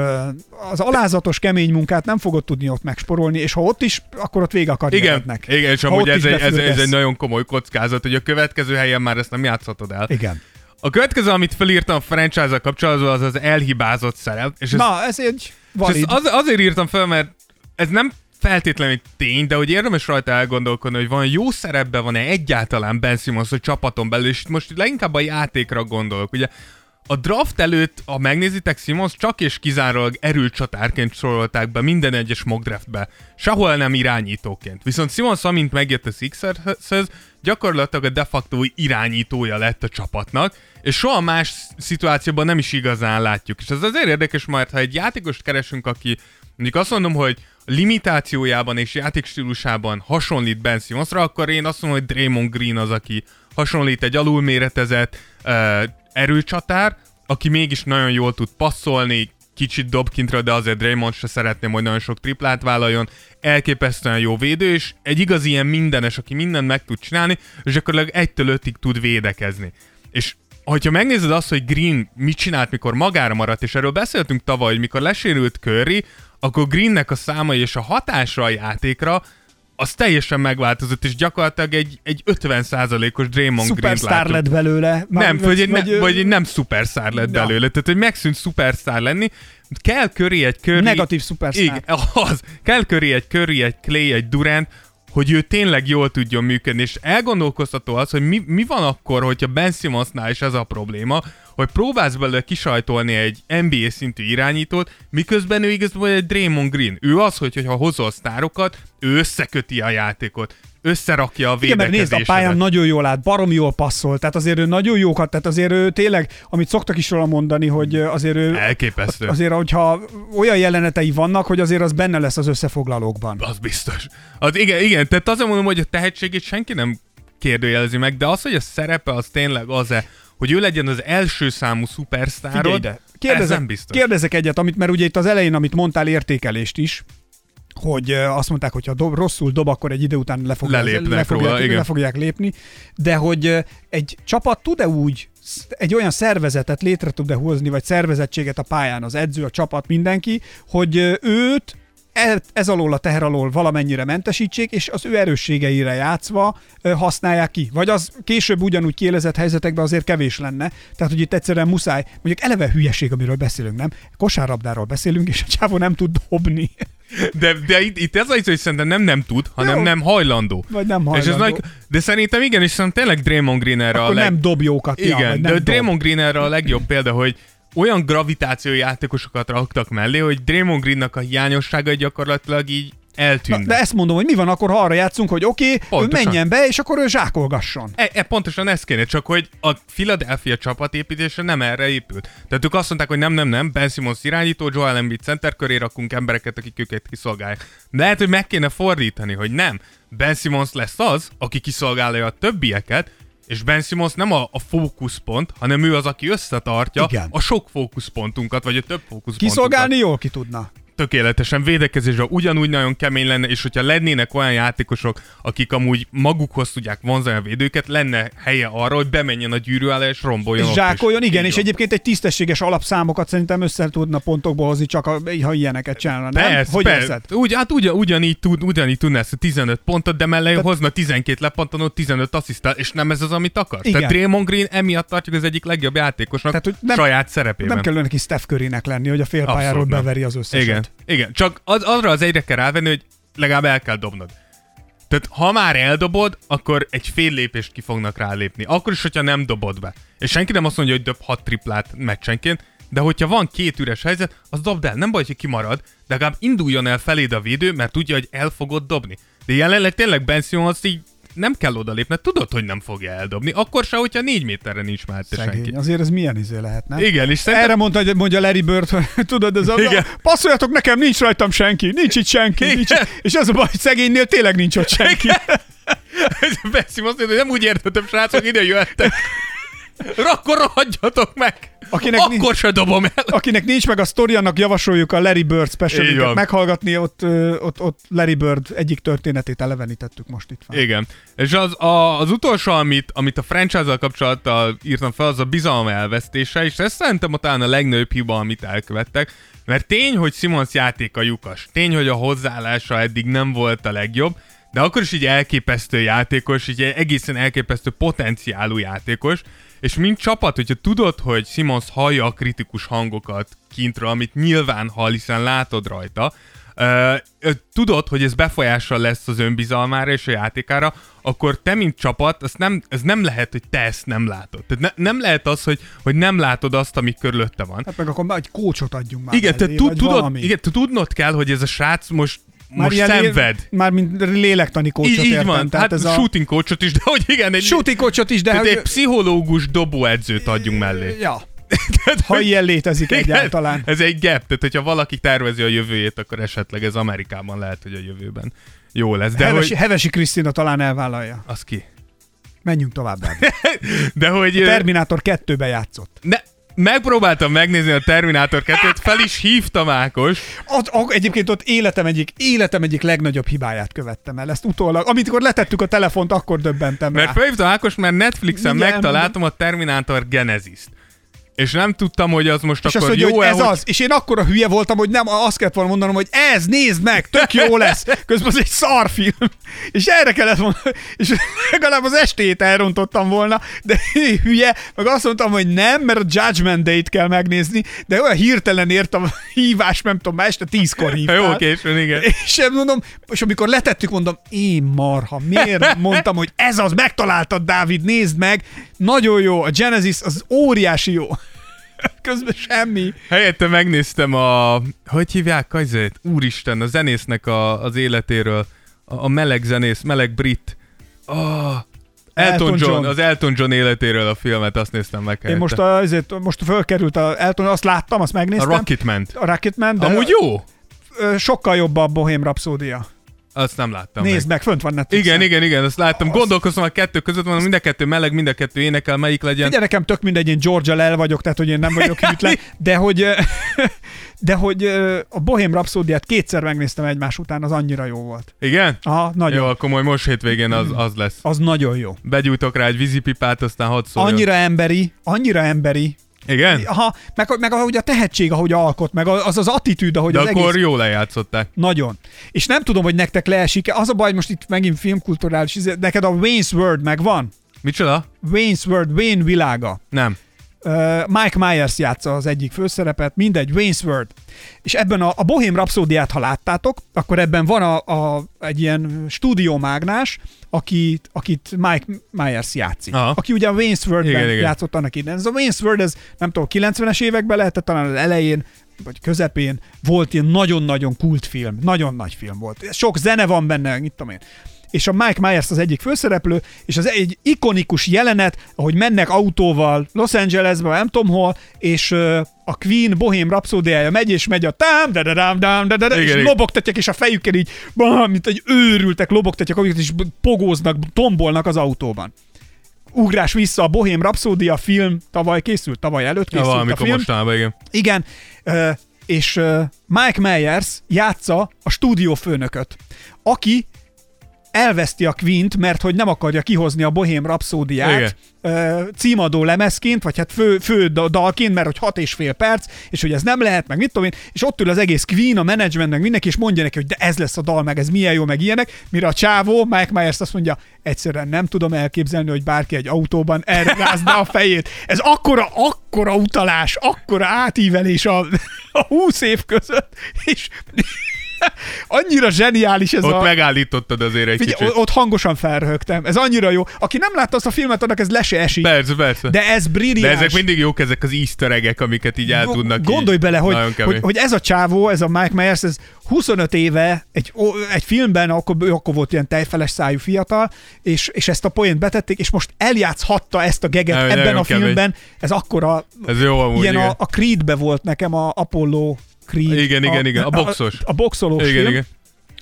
az alázatos kemény munkát nem fogod tudni ott megsporolni, és ha ott is, akkor ott vége a igen, karrierednek. igen, és Ha amúgy ez egy, ez, ez egy nagyon komoly kockázat, hogy a következő helyen már ezt nem játszhatod el. Igen. A következő, amit felírtam a franchise-al kapcsolatban, az az elhibázott szerep. És ez, Na, ez egy és valid. ezt az, azért írtam fel, mert ez nem feltétlenül egy tény, de hogy érdemes rajta elgondolkodni, hogy van jó szerepben van-e egyáltalán Ben Simmons a csapaton belül, és most leginkább a játékra gondolok. Ugye a draft előtt, ha megnézitek, Simons csak és kizárólag erőcsatárként sorolták be minden egyes mock draftbe. Sehol nem irányítóként. Viszont Simons, amint megjött a Sixershez, gyakorlatilag a de facto irányítója lett a csapatnak, és soha más szituációban nem is igazán látjuk. És ez azért érdekes, mert ha egy játékost keresünk, aki mondjuk azt mondom, hogy limitációjában és játékstílusában hasonlít Ben Simmonsra, akkor én azt mondom, hogy Draymond Green az, aki hasonlít egy alulméretezett erőcsatár, aki mégis nagyon jól tud passzolni, kicsit dob kintra, de azért Draymond se szeretném, hogy nagyon sok triplát vállaljon, elképesztően jó védő, és egy igazi ilyen mindenes, aki mindent meg tud csinálni, és gyakorlatilag egytől ötig tud védekezni. És hogyha megnézed azt, hogy Green mit csinált, mikor magára maradt, és erről beszéltünk tavaly, hogy mikor lesérült Curry, akkor Greennek a számai és a hatása a játékra az teljesen megváltozott, és gyakorlatilag egy, egy 50%-os Draymond Green Superstar lett belőle. Már, nem, vagy, vagy, ne, vagy nem szupersztár lett ja. belőle, tehát hogy megszűnt szupersztár lenni. Kell köré egy köré... Negatív szupersztár. Igen, az. Kell köré egy köré, egy Clay, egy Durant, hogy ő tényleg jól tudjon működni, és elgondolkoztató az, hogy mi, mi van akkor, hogyha Ben Simmonsnál is ez a probléma, hogy próbálsz belőle kisajtolni egy NBA szintű irányítót, miközben ő igazából egy Draymond Green. Ő az, hogy, hogyha hozol sztárokat, ő összeköti a játékot összerakja a védekezésedet. Igen, nézd, a pályán nagyon jól át, barom jól passzol, tehát azért ő nagyon jókat, tehát azért ő tényleg, amit szoktak is róla mondani, hogy azért ő... Elképesztő. Azért, hogyha olyan jelenetei vannak, hogy azért az benne lesz az összefoglalókban. Az biztos. Az igen, igen, tehát azért mondom, hogy a tehetségét senki nem kérdőjelezi meg, de az, hogy a szerepe az tényleg az-e, hogy ő legyen az első számú szupersztárod, ide. Kérdezek, ez nem biztos. Kérdezek egyet, amit, mert ugye itt az elején, amit mondtál, értékelést is, hogy azt mondták, hogy ha dob, rosszul dob, akkor egy idő után le, fogják, le, fogják, róla, le fogják lépni, de hogy egy csapat tud-e úgy egy olyan szervezetet létre tud-e hozni, vagy szervezettséget a pályán, az edző, a csapat, mindenki, hogy őt ez alól a teher alól valamennyire mentesítsék, és az ő erősségeire játszva használják ki. Vagy az később ugyanúgy kielezett helyzetekben azért kevés lenne. Tehát, hogy itt egyszerűen muszáj, mondjuk eleve hülyeség, amiről beszélünk, nem? Kosárlabdáról beszélünk, és a csávó nem tud dobni. De, de itt, itt ez az, hogy szerintem nem nem tud, hanem Jó. nem hajlandó. Vagy nem hajlandó. És ez nagy, de szerintem igen, és szerintem tényleg Draymond Green erre Akkor a leg... nem dob jókat. Igen, ja, de dob. Draymond Green erre a legjobb példa, hogy olyan gravitáció játékosokat raktak mellé, hogy Draymond Greennak a hiányossága gyakorlatilag így eltűnt. Na, de ezt mondom, hogy mi van akkor, ha arra játszunk, hogy oké, okay, menjen be, és akkor ő zsákolgasson. E, e, pontosan ez kéne, csak hogy a Philadelphia csapatépítése nem erre épült. Tehát ők azt mondták, hogy nem, nem, nem, Ben Simmons irányító, Joel Embiid center köré rakunk embereket, akik őket kiszolgálják. Lehet, hogy meg kéne fordítani, hogy nem. Ben Simmons lesz az, aki kiszolgálja a többieket, és Ben Simmons nem a, a fókuszpont, hanem ő az, aki összetartja Igen. a sok fókuszpontunkat, vagy a több fókuszpontunkat. Kiszolgálni jól ki tudna tökéletesen védekezésre ugyanúgy nagyon kemény lenne, és hogyha lennének olyan játékosok, akik amúgy magukhoz tudják vonzani a védőket, lenne helye arra, hogy bemenjen a gyűrű alá és romboljon. És zsákoljon, igen, és egyébként egy tisztességes alapszámokat szerintem össze tudna pontokból hozni, csak a, ha ilyeneket csinálna, nem? Persze, hogy persze. Úgy, hát ugyan, ugyanígy, tud, ugyanígy tudna ezt a 15 pontot, de mellé Te... hozna 12 lepantanót, 15 asszisztál, és nem ez az, amit akar. Igen. Tehát Draymond Green emiatt tartjuk az egyik legjobb játékosnak Tehát, hogy nem, saját szerepében. Nem kell neki Steph Currynek lenni, hogy a félpályáról beveri az összeset. Igen. Igen, csak az, arra az egyre kell rávenni, hogy legalább el kell dobnod. Tehát ha már eldobod, akkor egy fél lépést ki fognak rálépni. Akkor is, hogyha nem dobod be. És senki nem azt mondja, hogy dob hat triplát meccsenként, de hogyha van két üres helyzet, az dobd el. Nem baj, hogy kimarad, de legalább induljon el feléd a védő, mert tudja, hogy el fogod dobni. De jelenleg tényleg Ben Simmons így nem kell odalépni, tudod, hogy nem fogja eldobni. Akkor se, hogyha négy méterre nincs már senki. Azért ez milyen izé lehet, nem? Igen, és szerintem... Erre mondta, hogy mondja Larry Bird, hogy tudod, ez a, Igen. passzoljatok nekem, nincs rajtam senki, nincs itt senki. Nincs, és az a baj, hogy szegénynél tényleg nincs ott senki. ez Beszim azt mondja, hogy nem úgy értettem, srácok, ide jöttek. Akkor rohadjatok meg! Akinek Akkor nincs, se dobom el! Akinek nincs meg a sztori, annak javasoljuk a Larry Bird special meghallgatni, ott, ott, ott Larry Bird egyik történetét elevenítettük most itt van. Igen. És az, a, az utolsó, amit, amit a franchise-zal kapcsolattal írtam fel, az a bizalom elvesztése, és ez szerintem a talán a legnagyobb hiba, amit elkövettek, mert tény, hogy Simons játéka lyukas, tény, hogy a hozzáállása eddig nem volt a legjobb, de akkor is így elképesztő játékos, így egészen elképesztő potenciálú játékos, és mint csapat, hogyha tudod, hogy Simons hallja a kritikus hangokat kintről, amit nyilván hall, hiszen látod rajta, Uh, tudod, hogy ez befolyással lesz az önbizalmára és a játékára, akkor te, mint csapat, az nem, ez nem lehet, hogy te ezt nem látod. Tehát ne, nem lehet az, hogy, hogy nem látod azt, ami körülötte van. Hát meg akkor egy kócsot adjunk már. Igen, mellé, te tudod, igen, te tudnod kell, hogy ez a srác most már most szenved. Lé, már mint lélektani kócsot Így, így van, tehát hát ez a... shooting coachot is, de hogy igen, egy... Shooting coachot is, de... Tehát hogy... egy pszichológus dobóedzőt adjunk mellé. Ja. tehát, ha hogy... ilyen létezik igen, egyáltalán. Ez egy gap, tehát hogyha valaki tervezi a jövőjét, akkor esetleg ez Amerikában lehet, hogy a jövőben jó lesz. De Hevesi, hogy... Hevesi Krisztina talán elvállalja. Az ki? Menjünk tovább. de hogy... A Terminátor 2-be játszott. De megpróbáltam megnézni a Terminátor 2-t, fel is hívtam Ákos. Ott, ott, egyébként ott életem egyik, életem egyik legnagyobb hibáját követtem el. Ezt utólag, amikor letettük a telefont, akkor döbbentem Mert rá. felhívtam Ákos, mert Netflixen Mindjárt megtaláltam a Terminátor Genesis-t. És nem tudtam, hogy az most És azt akkor mondja, hogy jó-e, ez az. És én akkor a hülye voltam, hogy nem, azt kellett volna mondanom, hogy ez, nézd meg, tök jó lesz. Közben az egy szarfilm. És erre kellett volna, és legalább az estét elrontottam volna, de hülye, meg azt mondtam, hogy nem, mert a Judgment Day-t kell megnézni, de olyan hirtelen ért a hívás, nem tudom, már este tízkor hívtál. Jó, későn, igen. És mondom, és amikor letettük, mondom, én marha, miért mondtam, hogy ez az, megtaláltad, Dávid, nézd meg, nagyon jó, a Genesis az óriási jó. Közben semmi. Helyette megnéztem a... Hogy hívják Kajzét? Úristen, a zenésznek a, az életéről. A, a meleg zenész, meleg brit. Oh, Elton, Elton John, John. az Elton John életéről a filmet, azt néztem meg Én helyette. most, a, azért, most fölkerült a Elton, azt láttam, azt a megnéztem. Rocketman. A Rocketman, de Amúgy jó? sokkal jobb a Bohém Rapszódia. Azt nem láttam Nézd meg. meg, fönt van Netflixen. Igen, igen, igen, azt láttam. Gondolkoztam a kettő között, mondom, mind a kettő meleg, mind a kettő énekel, melyik legyen. Ugye nekem tök mindegy, én Georgia el vagyok, tehát hogy én nem vagyok hűtlen, de hogy, de hogy a Bohém Rapszódiát kétszer megnéztem egymás után, az annyira jó volt. Igen? Aha, nagyon. Jó, akkor majd most hétvégén az, az lesz. Az nagyon jó. Begyújtok rá egy vízipipát, aztán hadd szóljon. Annyira emberi, annyira emberi. Igen? Aha, meg, meg ahogy a tehetség, ahogy alkot, meg az az attitűd, ahogy De az akkor egész... jól lejátszották. Nagyon. És nem tudom, hogy nektek leesik Az a baj, most itt megint filmkulturális, izé- neked a Wayne's World megvan? Micsoda? Wayne's World, Wayne világa. Nem. Mike Myers játsza az egyik főszerepet, mindegy, Wayne's World. És ebben a, a Bohém Rhapsódiát, ha láttátok, akkor ebben van a, a, egy ilyen stúdiómágnás, akit, akit Mike Myers játszik. Aha. Aki ugye a Igen, igen. játszott annak idején. Ez a Wayne's World, ez nem tudom, 90-es években lehetett, talán az elején, vagy közepén volt ilyen nagyon-nagyon kultfilm, nagyon nagy film volt. Sok zene van benne, mit tudom én és a Mike Myers az egyik főszereplő, és az egy ikonikus jelenet, ahogy mennek autóval Los Angelesbe, nem tudom hol, és a Queen Bohém Rhapsódiája megy, és megy a tám, da da dám, dám, da da da, és lobogtatják, és a fejükkel így, bah, mint egy őrültek, lobogtatják, amiket is pogóznak, tombolnak az autóban. Ugrás vissza, a Bohém Rhapsódia film tavaly készült, tavaly előtt Ja, készült a valamikor film. mostanában, igen. Igen, és Mike Myers játsza a stúdiófőnököt, aki elveszti a Quint, mert hogy nem akarja kihozni a Bohém Rhapsódiát Igen. címadó lemezként, vagy hát fő, fő da- dalként, mert hogy hat és fél perc, és hogy ez nem lehet, meg mit tudom én, és ott ül az egész Queen, a menedzsment, meg mindenki, és mondja neki, hogy de ez lesz a dal, meg ez milyen jó, meg ilyenek, mire a csávó, Mike Myers azt mondja, egyszerűen nem tudom elképzelni, hogy bárki egy autóban erre rázná a fejét. Ez akkora, akkora utalás, akkora átívelés a, a 20 év között, és annyira zseniális ez Ott a... megállítottad azért egy Figyelj, kicsit. ott hangosan felröhögtem. Ez annyira jó. Aki nem látta azt a filmet, annak ez le se esik. Persze, persze. De ez De brilliáns. ezek mindig jók, ezek az easter egg amiket így el tudnak Gondolj így. bele, hogy, hogy, hogy, ez a csávó, ez a Mike Myers, ez 25 éve egy, ó, egy filmben, akkor, akkor volt ilyen tejfeles szájú fiatal, és, és ezt a poént betették, és most eljátszhatta ezt a geget Nagyon- ebben nagyon a kemény. filmben. Ez akkora, Ez jó amúgy, ilyen igen. a, a Creedbe volt nekem a Apollo Creed. Igen, igen, igen, a boxos. A, a boxolós igen, film, igen.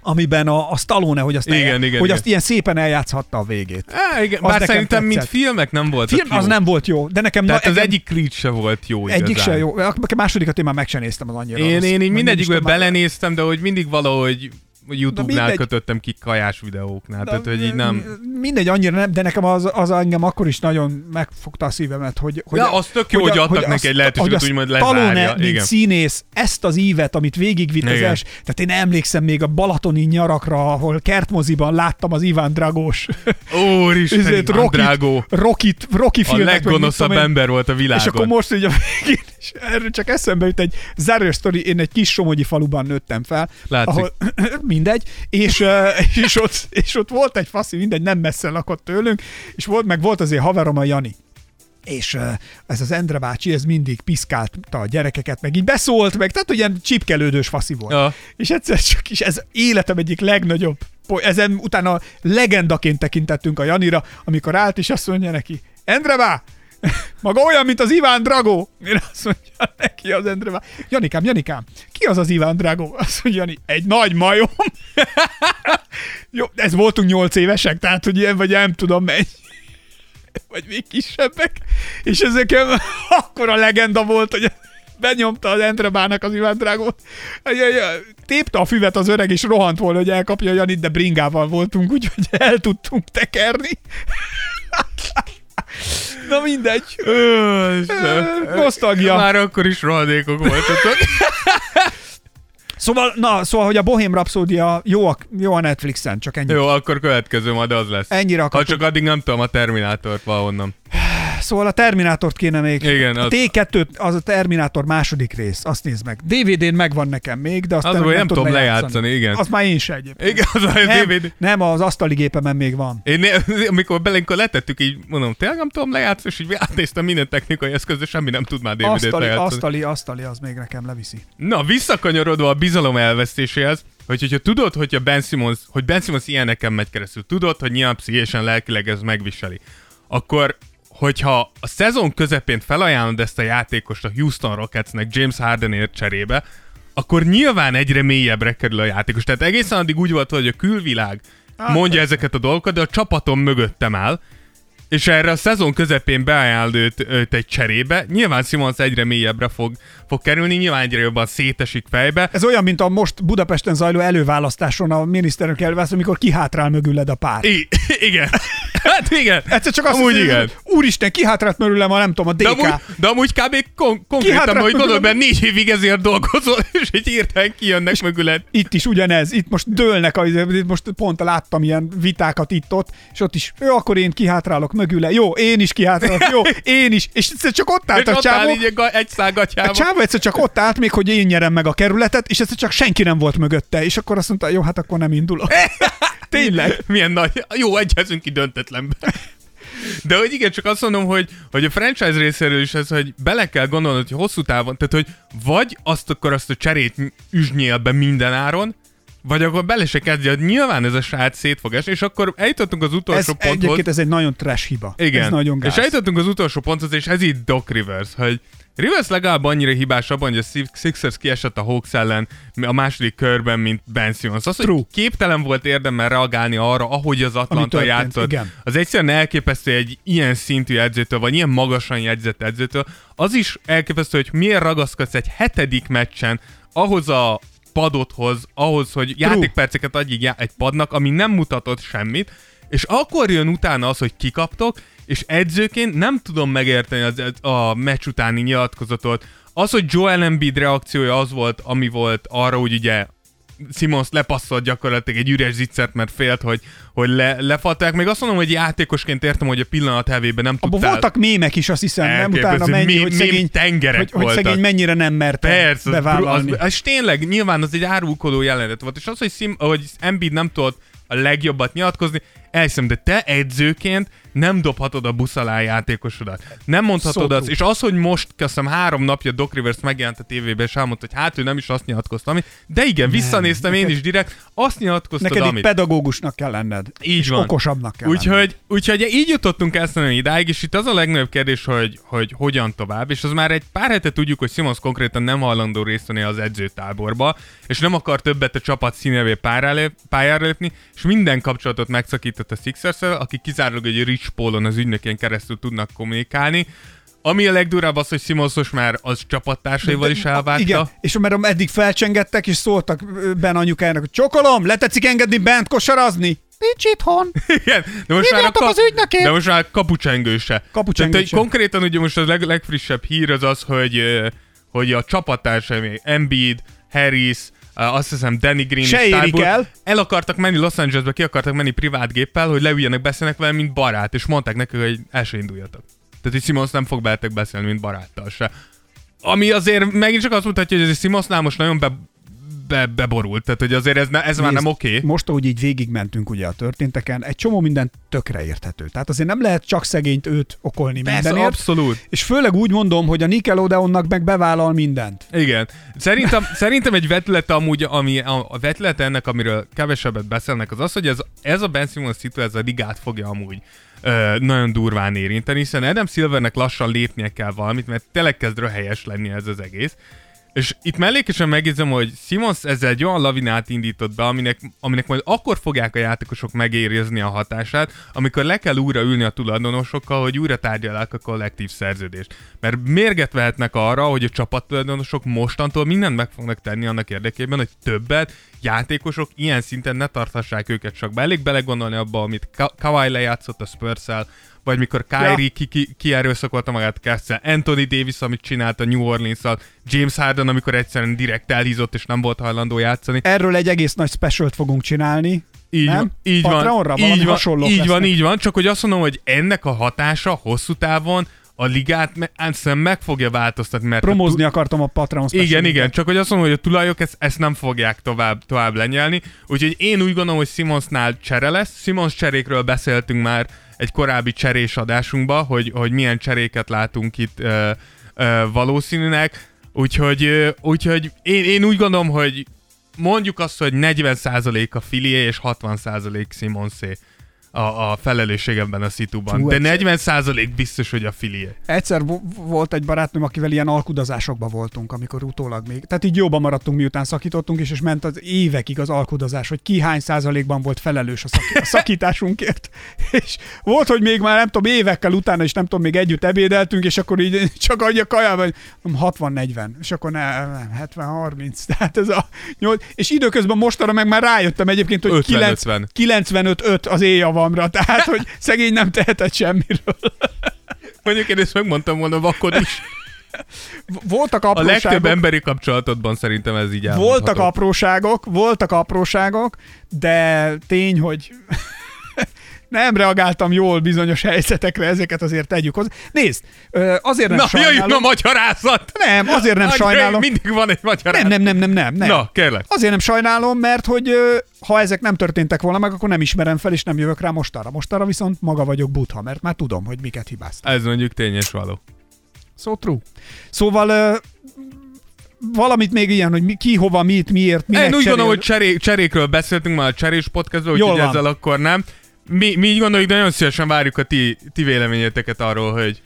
amiben a, a Stallone, hogy azt, Igen, el, igen, hogy igen. azt ilyen szépen eljátszhatta a végét. Á, igen. Az Bár nekem szerintem, mint tetszett. filmek nem volt Film az nem volt jó, de nekem... Tehát na, az engem- egyik Creed se volt jó Egyik igazán. se jó. A másodikat én már meg sem néztem az annyira. Én, rossz. én így mindegyikből belenéztem, de hogy mindig valahogy YouTube-nál mindegy. kötöttem ki kajás videóknál, tehát hogy így nem... Mindegy, annyira nem, de nekem az, az engem akkor is nagyon megfogta a szívemet, hogy... hogy Ja, az tök jó, hogy a- adtak neki azt- egy lehetőséget, hogy a úgymond lezárja, mint igen. színész, ezt az ívet, amit végigvitt az els, tehát én emlékszem még a balatoni nyarakra, ahol kertmoziban láttam az Iván Dragós Úristen, Iván Drágó. Rocky, Rocky A filmet, mit leggonoszabb ember volt a világon. És akkor most ugye a végén, és erről csak eszembe jut egy záró sztori, én egy kis somogyi faluban nőttem fel, Látszik. ahol mindegy, és, és, ott, és ott volt egy faszi, mindegy, nem messze lakott tőlünk, és volt, meg volt azért haverom a Jani. És ez az Endre bácsi, ez mindig piszkálta a gyerekeket, meg így beszólt, meg tehát ilyen csipkelődős faszi volt. Ja. És egyszer csak is ez életem egyik legnagyobb, ezen utána legendaként tekintettünk a Janira, amikor állt, és azt mondja neki, Endre bá, maga olyan, mint az Iván Dragó. Én azt mondja neki az Endre bá, Janikám, Janikám, ki az az Iván Dragó? Azt mondja Jani, egy nagy majom. Jó, ez voltunk nyolc évesek, tehát hogy ilyen vagy nem tudom mennyi. vagy még kisebbek, és ezeken akkor a legenda volt, hogy benyomta az Entrebának az Iván Drágót. Tépte a füvet az öreg, és rohant volna, hogy elkapja Janit, de bringával voltunk, úgyhogy el tudtunk tekerni. Na mindegy. Nosztalgia. Már akkor is rohadékok voltatok. Szóval, na, szóval, hogy a Bohém Rhapsódia jó a, jó a Netflixen, csak ennyi. Jó, akkor következő majd az lesz. Ennyire Ha akartuk. csak addig nem tudom a Terminátort valahonnan. Szóval a Terminátort kéne még. Igen, a az- T2 az a Terminátor második rész, azt nézd meg. DVD-n megvan nekem még, de azt Az meg nem tudom tudod lejátszani, igen. Azt már én se egyébként. Igen, az a Nem, DVD. nem, az asztali gépemen még van. Én né- amikor belénkor letettük, így mondom, tényleg nem tudom lejátszani, és így átnéztem minden technikai eszköz, de semmi nem tud már DVD-t Asztali, lejátszani. asztali, asztali, az még nekem leviszi. Na, visszakanyarodva a bizalom elvesztéséhez, hogy hogyha tudod, hogy a Ben Simmons, hogy Ben Simmons ilyeneken megy keresztül, tudod, hogy nyilván pszichésen, lelkileg ez megviseli, akkor hogyha a szezon közepén felajánlod ezt a játékost a Houston Rocketsnek James Hardenért cserébe, akkor nyilván egyre mélyebbre kerül a játékos. Tehát egészen addig úgy volt, hogy a külvilág Hát, mondja ezeket a dolgokat, de a csapatom mögöttem áll, és erre a szezon közepén beajánlod őt, őt egy cserébe. Nyilván Simons egyre mélyebbre fog, fog kerülni, nyilván egyre jobban szétesik fejbe. Ez olyan, mint a most Budapesten zajló előválasztáson a miniszterelnök elválaszt, amikor kihátrál mögüled a pár. I- igen. Hát igen. Egyszer csak azt Amúgy hiszem, igen. Úristen, kihátrált mögülem a nem tudom, a De DK. amúgy, de amúgy kb. Kon- konkrétan, hogy mögülem. mert négy évig ezért dolgozol, és egy hirtelen kijönnek mögüled. Itt is ugyanez, itt most dőlnek, a, most pont láttam ilyen vitákat itt-ott, és ott is, jó, akkor én kihátrálok mögüle, jó, én is kihátrálok, jó, én is, és egyszer csak ott állt És a ott áll csávó, így egy ga- egy a csávó egyszer csak ott állt még, hogy én nyerem meg a kerületet, és egyszer csak senki nem volt mögötte, és akkor azt mondta, jó, hát akkor nem indulok. Tényleg. Milyen nagy. Jó, egyezünk ki döntetlenbe. De hogy igen, csak azt mondom, hogy, hogy a franchise részéről is ez, hogy bele kell gondolnod, hogy hosszú távon, tehát hogy vagy azt akkor azt a cserét üsnyél be minden áron, vagy akkor bele se kezdje, hogy nyilván ez a srác szét fog esni, és akkor eljutottunk az Ez utolsó ponthoz. egyébként ez egy nagyon trash hiba. Igen. Ez nagyon gáz. És eljutottunk az utolsó ponthoz, és ez itt Doc Rivers, hogy Rivers legalább annyira hibás abban, hogy a Six- Sixers kiesett a Hawks ellen a második körben, mint Ben Simmons. Az, True. hogy képtelen volt érdemel reagálni arra, ahogy az Atlanta történt, játszott, igen. az egyszerűen elképesztő egy ilyen szintű edzőtől, vagy ilyen magasan jegyzett edzőtől. Az is elképesztő, hogy miért ragaszkodsz egy hetedik meccsen ahhoz a padothoz, ahhoz, hogy játékperceket adj egy padnak, ami nem mutatott semmit, és akkor jön utána az, hogy kikaptok, és edzőként nem tudom megérteni az, a meccs utáni nyilatkozatot. Az, hogy Joel Embiid reakciója az volt, ami volt arra, hogy ugye Simons lepasszolt gyakorlatilag egy üres zicsert, mert félt, hogy, hogy le, lefalták. Még azt mondom, hogy játékosként értem, hogy a pillanat hevében nem tudtál... voltak mémek is, azt hiszem, nem utána mennyi, Mém- hogy szegény, tengerek hogy, hogy voltak. szegény mennyire nem merte Persze, az, bevállalni. az, az, tényleg, nyilván az egy árulkodó jelenet volt, és az, hogy, Sim, hogy Embiid nem tudott a legjobbat nyilatkozni, elhiszem, de te edzőként nem dobhatod a busz alá játékosodat. Nem mondhatod azt, és az, hogy most, köszönöm, három napja Doc Rivers megjelent a tévében, és elmondta, hogy hát ő nem is azt nyilatkozta, amit, de igen, visszanéztem én is direkt, azt nyilatkoztad, Neked amit. pedagógusnak kell lenned. Így és van. okosabbnak kell lenned. Úgyhogy, úgyhogy így jutottunk ezt a idáig, és itt az a legnagyobb kérdés, hogy, hogy hogyan tovább, és az már egy pár hete tudjuk, hogy Simons konkrétan nem hajlandó részt venni az edzőtáborba, és nem akar többet a csapat színevé pályára, lép, pályára lépni, és minden kapcsolatot megszakított a sixers aki kizárólag egy Rich Paulon az ügynökén keresztül tudnak kommunikálni. Ami a legdurább az, hogy Simons most már az csapattársaival is elvárta. Igen, és mert eddig felcsengettek, és szóltak Ben anyukájának, hogy csokolom, letetszik engedni bent kosarazni? Nincs itthon. Igen, de most már a, Hívjátok az ügynökét! de most már kapucsengő se. Kapucsengő Tehát, hogy konkrétan ugye most a leg, legfrissebb hír az az, hogy, hogy a csapattársai, Embiid, Harris, azt hiszem Danny Green Se és Tybull el. el akartak menni Los Angelesbe, ki akartak menni privát géppel, hogy leüljenek, beszélnek vele, mint barát, és mondták neki, hogy el se induljatok. Tehát, hogy Simons nem fog veletek beszélni, mint baráttal se. Ami azért megint csak azt mutatja, hogy ez Simonsnál most nagyon be, be, beborult, tehát hogy azért ez, ne, ez már Nézd, nem oké. Okay. Most, ahogy így végigmentünk ugye a történteken, egy csomó minden tökre érthető. Tehát azért nem lehet csak szegényt őt okolni Persze, mindenért. abszolút. És főleg úgy mondom, hogy a Nickelodeonnak meg bevállal mindent. Igen. Szerintem, szerintem egy vetülete amúgy, ami a, a vetülete ennek, amiről kevesebbet beszélnek, az az, hogy ez, ez a Ben Simmons szitu, ez a ligát fogja amúgy ö, nagyon durván érinteni, hiszen Adam Silvernek lassan lépnie kell valamit, mert tényleg kezd röhelyes lenni ez az egész. És itt mellékesen megjegyzem, hogy Simons ezzel egy olyan lavinát indított be, aminek, aminek majd akkor fogják a játékosok megérezni a hatását, amikor le kell újra ülni a tulajdonosokkal, hogy újra tárgyalják a kollektív szerződést. Mert mérget vehetnek arra, hogy a csapattulajdonosok mostantól mindent meg fognak tenni annak érdekében, hogy többet játékosok ilyen szinten ne tarthassák őket csak be. Elég belegondolni abba, amit Ka- Kawhi lejátszott a spurs vagy mikor Kyrie ja. ki, ki, ki erőszakolta magát Kessel, Anthony Davis, amit csinált a New orleans James Harden, amikor egyszerűen direkt elhízott és nem volt hajlandó játszani. Erről egy egész nagy specialt fogunk csinálni. Így nem? van, így van, így van, így van, így van, csak hogy azt mondom, hogy ennek a hatása hosszú távon a ligát me- meg fogja változtatni. Mert Promózni a tu- akartam a Patreon Igen, igen, csak hogy azt mondom, hogy a tulajok ezt, ezt nem fogják tovább, tovább lenyelni. Úgyhogy én úgy gondolom, hogy Simonsnál csere lesz. Simons cserékről beszéltünk már egy korábbi cserés adásunkba, hogy, hogy milyen cseréket látunk itt ö, ö, valószínűnek. Úgyhogy, úgyhogy én, én úgy gondolom, hogy mondjuk azt, hogy 40% a filié és 60% Simonsé a, a felelősség ebben a szituban. De 40% biztos, hogy a filié. Egyszer volt egy barátnőm, akivel ilyen alkudazásokba voltunk, amikor utólag még. Tehát így jobban maradtunk, miután szakítottunk, és, és ment az évekig az alkudazás, hogy ki hány százalékban volt felelős a, szaki- a szakításunkért. és volt, hogy még már nem tudom, évekkel utána, és nem tudom, még együtt ebédeltünk, és akkor így csak adja hogy 60-40, és akkor ne, nem, 70-30. Tehát ez a 8, és időközben mostanra meg már rájöttem egyébként, hogy 95-5 az éjjava javamra, tehát hogy szegény nem tehetett semmiről. Mondjuk én ezt megmondtam volna vakod is. Voltak apróságok. A legtöbb emberi kapcsolatodban szerintem ez így elmondható. Voltak apróságok, voltak apróságok, de tény, hogy nem reagáltam jól bizonyos helyzetekre, ezeket azért tegyük hozzá. Nézd, azért nem Na, sajnálom. jöjjön a magyarázat! Nem, azért nem sajnálom. Mindig van egy magyarázat. Nem, nem, nem, nem, nem. nem. Na, kérlek. Azért nem sajnálom, mert hogy ha ezek nem történtek volna meg, akkor nem ismerem fel, és nem jövök rá mostára. Mostára viszont maga vagyok butha, mert már tudom, hogy miket hibáztam. Ez mondjuk tényes való. So true. Szóval valamit még ilyen, hogy mi, ki, hova, mit, miért, minek Én úgy gondolom, hogy cseré, cserékről beszéltünk már a cserés podcastban, úgyhogy ezzel akkor nem mi, mi így gondoljuk, de nagyon szívesen várjuk a ti, ti véleményeteket arról, hogy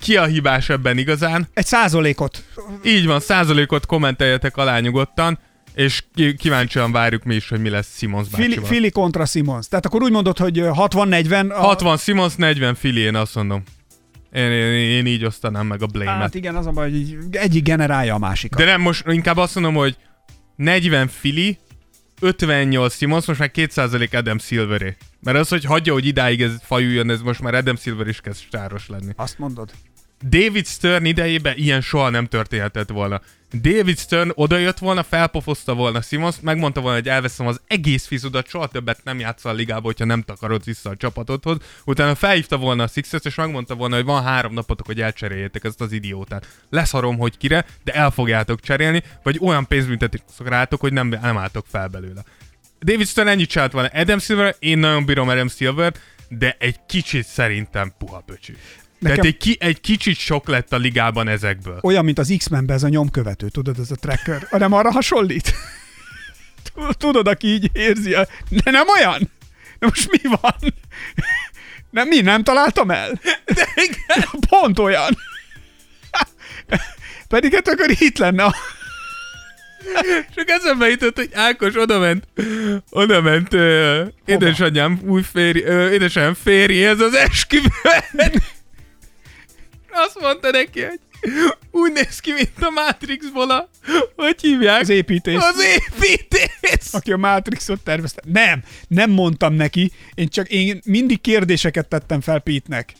ki a hibás ebben igazán. Egy százalékot. Így van, százalékot kommenteljetek alá nyugodtan, és kíváncsian várjuk mi is, hogy mi lesz Simons bácsival. Fili, Fili kontra Simons. Tehát akkor úgy mondod, hogy 60-40. A... 60 Simons, 40 Fili, én azt mondom. Én, én, én így osztanám meg a blame-et. Hát igen, az a baj, hogy egyik generálja a másikat. De nem, most inkább azt mondom, hogy 40 Fili, 58 Simons, most már 2% Adam Silveré. Mert az, hogy hagyja, hogy idáig ez fajuljon, ez most már Adam Silver is kezd sáros lenni. Azt mondod? David Stern idejében ilyen soha nem történhetett volna. David Stern odajött volna, felpofozta volna Simons, megmondta volna, hogy elveszem az egész fizudat, soha többet nem játszol a ligába, hogyha nem takarod vissza a csapatodhoz. Utána felhívta volna a Sixers, és megmondta volna, hogy van három napotok, hogy elcseréljétek ezt az idiótát. Leszarom, hogy kire, de el fogjátok cserélni, vagy olyan pénzbüntetést rátok, hogy nem, nem álltok fel belőle. David Stern ennyit csinált volna. Adam Silver, én nagyon bírom Adam Silver, de egy kicsit szerintem puha pöcsű. Nekem... Tehát egy, ki, egy kicsit sok lett a ligában ezekből. Olyan, mint az X-Menben ez a nyomkövető, tudod, ez a tracker. Nem arra hasonlít? Tudod, aki így érzi. A... De nem olyan? De most mi van? Nem, mi? Nem találtam el? De igen. Pont olyan. Pedig hát akkor itt lenne a... Csak eszembe jutott, hogy Ákos odament, odament uh, édesanyám új férj, uh, édesanyám férjéhez az esküvően. Azt mondta neki, hogy úgy néz ki, mint a Matrixból a... Hogy hívják? Az építés. Az építés! Aki a Matrixot tervezte. Nem, nem mondtam neki. Én csak én mindig kérdéseket tettem fel Pete-nek.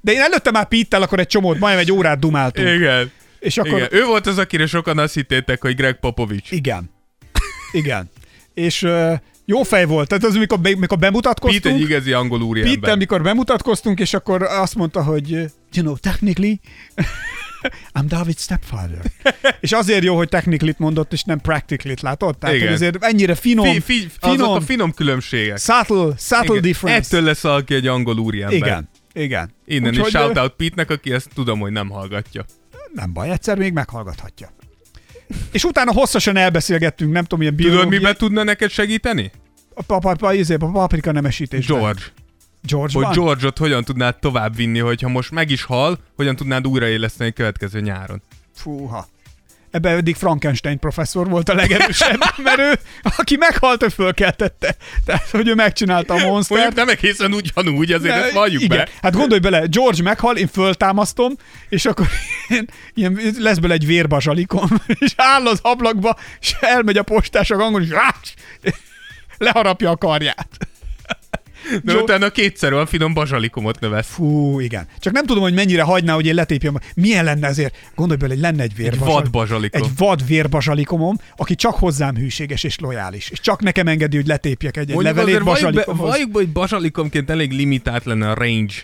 De én előtte már Pete-tel akkor egy csomót, majdnem egy órát dumáltunk. Igen. És akkor... Igen. Ő volt az, akire sokan azt hittétek, hogy Greg Popovich. Igen. Igen. És uh, jó fej volt. Tehát az, mikor, be, mikor bemutatkoztunk. Pete egy igazi angol úriember. Pete, mikor bemutatkoztunk, és akkor azt mondta, hogy you know, technically I'm David stepfather. és azért jó, hogy technically mondott, és nem practically látod? Tehát Igen. azért ennyire finom, fi, fi, finom, a finom különbségek. Subtle, subtle Igen. difference. Ettől lesz valaki egy angol úriember. Igen. Igen. Innen Úgyhogy is shout out Pete-nek, aki ezt tudom, hogy nem hallgatja. Nem baj, egyszer még meghallgathatja. És utána hosszasan elbeszélgettünk, nem tudom, milyen biológiai... Tudod, miben tudna neked segíteni? A, papa, a, a, a paprika nemesítés. George. George hogy George-ot hogyan tudnád tovább vinni, hogyha most meg is hal, hogyan tudnád újraéleszteni következő nyáron. Fúha. Ebben eddig Frankenstein professzor volt a legerősebb, mert ő, aki meghalt, ő fölkeltette. Tehát, hogy ő megcsinálta a Mondjuk monstert. nem egészen ugyanúgy, azért De ezt valljuk igen. be. Hát gondolj bele, George meghal, én föltámasztom, és akkor ilyen, ilyen lesz bele egy vérbazsalikom, és áll az ablakba, és elmegy a postás a gangon, és rás, leharapja a karját. De Jó. utána kétszer olyan finom bazsalikomot növesz. Fú, igen. Csak nem tudom, hogy mennyire hagyná, hogy én letépjem. Milyen lenne ezért? Gondolj bele, hogy lenne egy Egy vérbazsalikom. vad bazsalikom. Egy vad vérbazsalikomom, aki csak hozzám hűséges és lojális. És csak nekem engedi, hogy letépjek egy, egy levelét bazsalikomhoz. valljuk be, hogy bazsalikomként elég limitált lenne a range,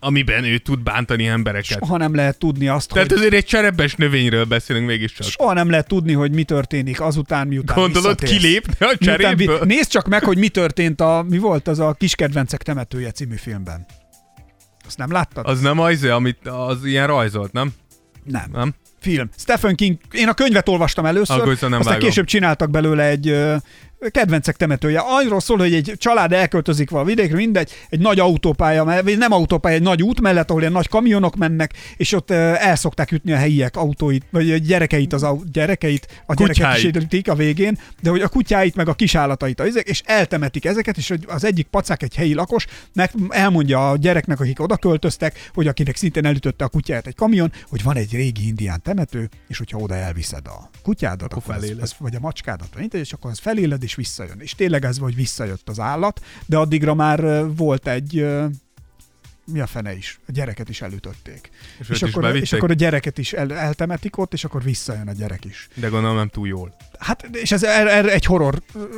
amiben ő tud bántani embereket. Soha nem lehet tudni azt, Tehát hogy... azért egy cserebes növényről beszélünk mégiscsak. Soha nem lehet tudni, hogy mi történik azután, miután Gondolod, kilépne a cseréből? vi- Nézd csak meg, hogy mi történt a, mi volt az a Kis kedvencek temetője című filmben. Azt nem láttad? Az nem az, amit az ilyen rajzolt, nem? Nem. Nem? Film. Stephen King, én a könyvet olvastam először, Akkor aztán vágom. később csináltak belőle egy kedvencek temetője. Arról szól, hogy egy család elköltözik valami vidékre, mindegy, egy nagy autópálya, vagy nem autópálya, egy nagy út mellett, ahol ilyen nagy kamionok mennek, és ott el szokták ütni a helyiek autóit, vagy a gyerekeit, az au- gyerekeit, a gyereket is a végén, de hogy a kutyáit, meg a kisállatait, és eltemetik ezeket, és az egyik pacák egy helyi lakos, meg elmondja a gyereknek, akik oda költöztek, hogy akinek szintén elütötte a kutyát egy kamion, hogy van egy régi indián temető, és hogyha oda elviszed a kutyádat, akkor az, feléled. az, vagy a macskádat, vagy és akkor az feléled és visszajön. És tényleg ez, hogy visszajött az állat, de addigra már volt egy mi a fene is? A gyereket is elütötték. És, És, őt is akkor, és akkor a gyereket is el, eltemetik ott, és akkor visszajön a gyerek is. De gondolom nem túl jól. Hát, és ez er, er, egy horror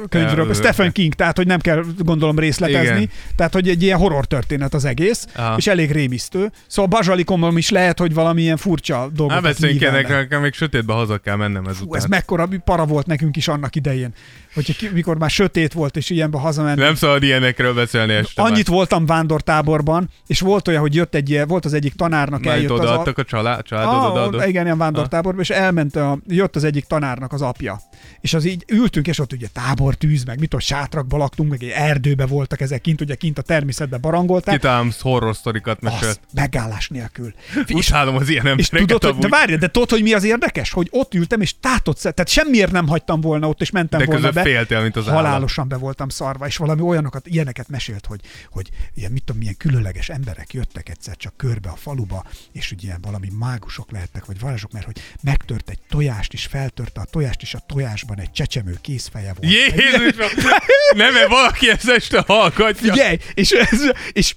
könyvről, Stephen. King, tehát, hogy nem kell gondolom részletezni, Igen. tehát, hogy egy ilyen horror történet az egész, Aha. és elég rémisztő. Szóval bazsalikommal is lehet, hogy valamilyen furcsa Hát dolgokat beszéljünk művelne. ennek, nekem még sötétbe haza kell mennem ezután. Ez mekkora para volt nekünk is annak idején, hogy mikor már sötét volt, és ilyenbe hazamenni. Nem szabad ilyenekről beszélni este. Annyit voltam vándortáborban, és volt olyan, hogy jött egy volt az egyik tanárnak, már. Majd eljött az a, a család, családod Ah, odaadott. igen, ilyen vándortáborban, és elment, a, jött az egyik tanárnak az apja. És az így ültünk, és ott ugye tábortűz, meg mit tudom, sátrakba laktunk, meg egy erdőbe voltak ezek kint, ugye kint a természetbe barangolták. Kitám horror sztorikat mesélt. Megállás nélkül. Utálom az ilyen És embereket tudod, hogy, de várj, de tudod, hogy mi az érdekes? Hogy ott ültem, és tátott tehát semmiért nem hagytam volna ott, és mentem De volna be. féltél, mint az. Halálosan be voltam szarva, és valami olyanokat, ilyeneket mesélt, hogy, hogy ilyen, mit tudom, milyen különleges emberek jöttek egyszer csak körbe a faluba, és ugye valami mágusok lehettek, vagy varázsok, mert hogy megtört egy tojást, és feltörte a tojást, és a tojásban egy csecsemő kézfeje volt. Jézus! Nem, mert valaki ezt este hallgatja. Figyelj, és, ez, és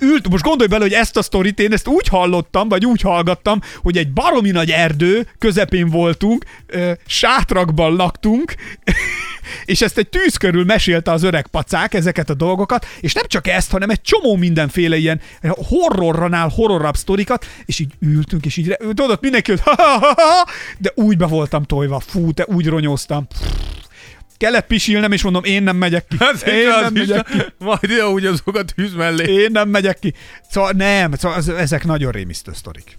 ült, most gondolj bele, hogy ezt a sztorit én ezt úgy hallottam, vagy úgy hallgattam, hogy egy baromi nagy erdő közepén voltunk, sátrakban laktunk, és ezt egy tűz körül mesélte az öreg pacák ezeket a dolgokat, és nem csak ezt, hanem egy csomó mindenféle ilyen horrorranál horrorabb sztorikat, és így ültünk, és így, tudod, mindenki, hogy ha-ha-ha-ha, de úgy be voltam tojva, fú, te úgy ronyoztam. Kellett pisilnem, és mondom, én nem megyek ki. Az Én az nem megyek ki. majd ide úgy azok a tűz mellé. Én nem megyek ki. Szóval nem, szóval ez- ezek nagyon rémisztő sztorik.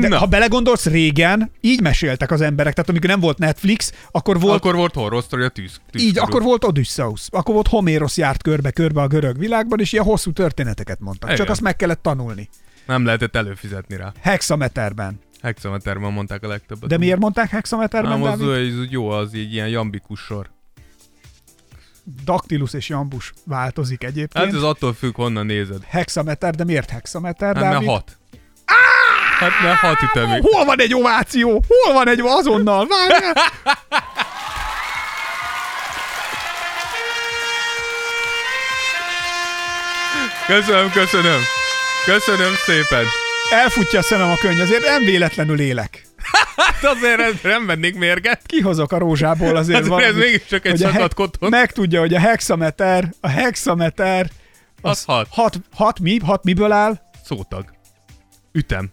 De Na. ha belegondolsz, régen így meséltek az emberek, tehát amikor nem volt Netflix, akkor volt Akkor volt horror sztori a tűz. tűz így, körül. akkor volt Odysseus, akkor volt Homérosz járt körbe-körbe a görög világban, és ilyen hosszú történeteket mondtak. Csak Igen. azt meg kellett tanulni. Nem lehetett előfizetni rá. Hexameterben. Hexameterben mondták a legtöbbet. De miért mondták hexameterben, Nem, az, az jó, az így ilyen jambikus sor. Daktilus és jambus változik egyébként. Hát ez attól függ, honnan nézed. Hexameter, de miért hexameter, Hát mert hat. Hát mert hat ütemig. Hol van egy ováció? Hol van egy azonnal? Várjál! Köszönöm, köszönöm. Köszönöm szépen. Elfutja a szemem a könny, azért nem véletlenül élek. Hát azért nem vennék mérget. Kihozok a rózsából azért Azért valamit, ez mégiscsak egy szakadt koton. Megtudja, hogy a hexameter, a hexameter, Az hat. hat, hat mi? Hat miből áll? Szótag. Ütem.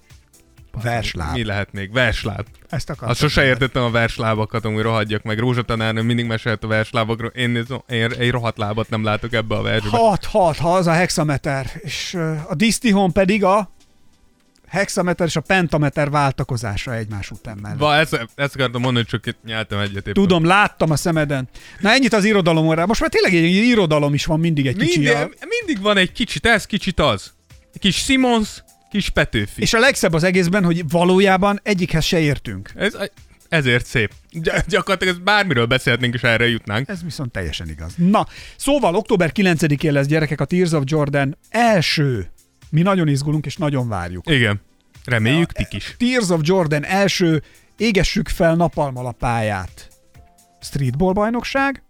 Versláb. Mi lehet még? Versláb. Ezt akartam. Azt sose értettem a verslábakat, amúgy rohadjak meg. Rózsa tanárnő mindig mesélt a verslábakról. Én, én egy rohadt lábat nem látok ebbe a versbe. Hat, hat, ha az a hexameter. És a disztihon pedig a hexameter és a pentameter váltakozása egymás után mellett. Va, ezt, ezt akartam mondani, csak itt nyeltem egyet éppen. Tudom, láttam a szemeden. Na ennyit az irodalom órára. Most már tényleg egy irodalom is van mindig egy kicsi. Mindig, a- mindig van egy kicsit ez, kicsit az. Egy kis Simons, kis Petőfi. És a legszebb az egészben, hogy valójában egyikhez se értünk. Ez, ezért szép. Gy- gyakorlatilag ez bármiről beszélhetnénk, és erre jutnánk. Ez viszont teljesen igaz. Na, szóval október 9-én lesz gyerekek a Tears of Jordan első. Mi nagyon izgulunk és nagyon várjuk. Igen. Reméljük, tik is. Tears of Jordan első égessük fel napalmal a pályát. Streetball bajnokság,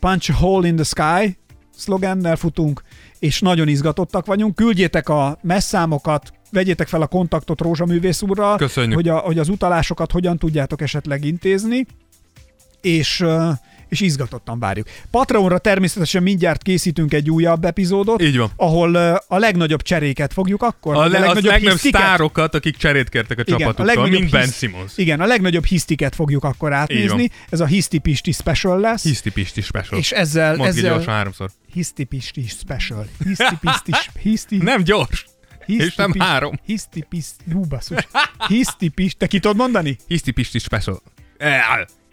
Punch a Hole in the Sky szlogennel futunk, és nagyon izgatottak vagyunk. Küldjétek a messzámokat, vegyétek fel a kontaktot Rózsaművész úrral, Köszönjük. hogy, a, hogy az utalásokat hogyan tudjátok esetleg intézni, és, és izgatottan várjuk. Patreonra természetesen mindjárt készítünk egy újabb epizódot, Így van. ahol a legnagyobb cseréket fogjuk akkor. A, le, legnagyobb, legnagyobb sztárokat, akik cserét kértek a csapatukkal, mint Ben Simmons. Igen, a legnagyobb hisztiket fogjuk akkor átnézni. Ez a Hiszti Pisti Special lesz. Hiszti Pisti special. és ezzel, Mondd ezzel gyorsan háromszor. Hiszti Pisti Special. Hiszti Pisti, Hiszti, Nem gyors. hiszti, és nem Pisti- három. Hiszti Pisti, hú basszus. Hiszti Pisti, te ki tudod mondani? Hiszti Pisti special.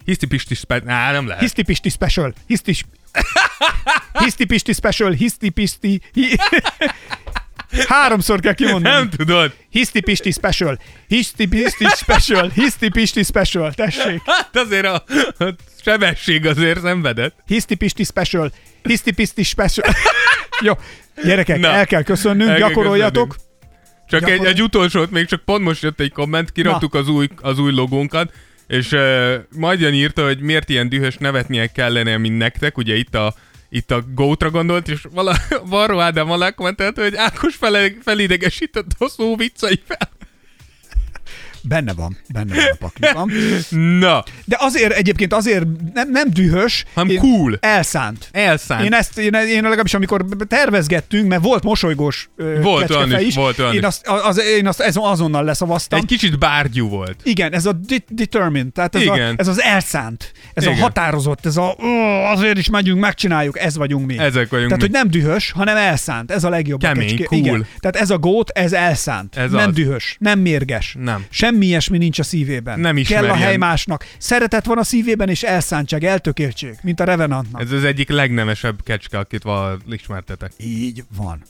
Eh, Hiszti Pisti special. Nem lehet. Hiszti Pisti Special. Hiszti Hiszti Pisti Special. Hiszti Pisti. Hi- Háromszor kell kimondani. Nem tudod. Hiszti Pisti Special. Hiszti Pisti Special. Hiszti Pisti Special. Tessék. Hát azért a, a sebesség azért szenvedett. Hiszti Pisti Special. Hiszti Pisti Special. Jó, gyerekek, Na. el kell köszönnünk, El kell gyakoroljatok. Csak egy, Gyakorol- egy utolsót, még csak pont most jött egy komment, kiraktuk az új, az új logónkat, és uh, Magyarn írta, hogy miért ilyen dühös nevetnie kellene, mint nektek, ugye itt a itt a Gótra gondolt, és vala, Varro Ádám alá kommentelt, hogy Ákos fel, felidegesített a szó vicceivel. Benne van, benne van a pakliban. Na, De azért egyébként azért nem, nem dühös, Hanem cool. Elszánt. elszánt. Én ezt, én, én legalábbis amikor tervezgettünk, mert volt mosolygós ö, Volt olyan is, volt olyan én is. azt, az, én azt ez- azonnal leszavaztam. Egy kicsit bárgyú volt. Igen, ez a de- determined, tehát ez, a, Igen. ez az elszánt, ez Igen. a határozott, ez a "Ó, azért is megyünk, megcsináljuk, ez vagyunk mi. Ezek vagyunk Tehát, mi. hogy nem dühös, hanem elszánt, ez a legjobb. a Kemény, kecské- cool. Igen. Tehát ez a gót, ez elszánt, Ez nem az. dühös, nem mérges. Nem. Semmi ilyesmi nincs a szívében. Nem Kell a hely másnak. Szeretet van a szívében, és elszántság, eltökéltség, mint a Revenantnak. Ez az egyik legnemesebb kecske, akit val ismertetek. Így van.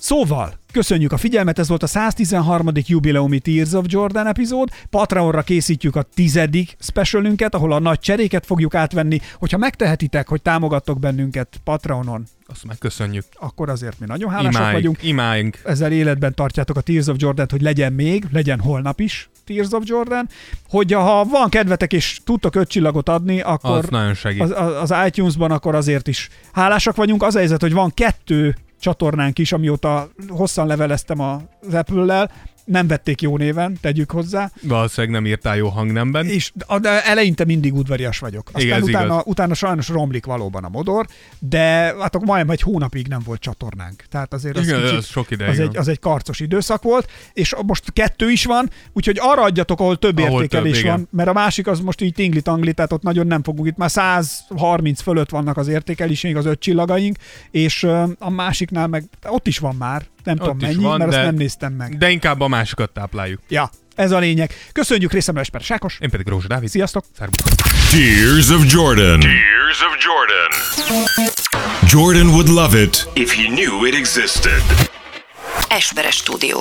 Szóval, köszönjük a figyelmet, ez volt a 113. jubileumi Tears of Jordan epizód. Patreonra készítjük a tizedik specialünket, ahol a nagy cseréket fogjuk átvenni. Hogyha megtehetitek, hogy támogattok bennünket Patreonon, Azt megköszönjük. akkor azért mi nagyon hálásak Imáink, vagyunk. imáink. Ezzel életben tartjátok a Tears of jordan hogy legyen még, legyen holnap is Tears of Jordan. Hogy ha van kedvetek és tudtok öt csillagot adni, akkor Az nagyon segít. az, az, az iTunes-ban, akkor azért is hálásak vagyunk. Az a helyzet, hogy van kettő csatornánk is, amióta hosszan leveleztem az Apple-lel, nem vették jó néven, tegyük hozzá, Valószínűleg nem írtál jó hangnemben. és de eleinte mindig udvarias vagyok. Aztán Igen, utána, igaz. utána sajnos romlik valóban a modor, de hát akkor majdnem egy hónapig nem volt csatornánk. Tehát azért az, Igen, kicsit, az sok ideig az, egy, az egy karcos időszak volt, és most kettő is van, úgyhogy arra adjatok, ahol több Ahol értékelés több, igen. van, mert a másik az most így tingli-tangli, tehát ott nagyon nem fogunk, itt már 130 fölött vannak az értékelésünk, az öt csillagaink, és a másiknál meg ott is van már, nem Ott tudom mennyi, van, mert de- azt nem néztem meg. De inkább a másikat tápláljuk. Ja, ez a lényeg. Köszönjük részemre Esper Sákos. Én pedig Rózsa Dávid. Sziasztok! Szervusz. Tears of Jordan. Tears of Jordan. Jordan would love it if he knew it existed. Esperes stúdió.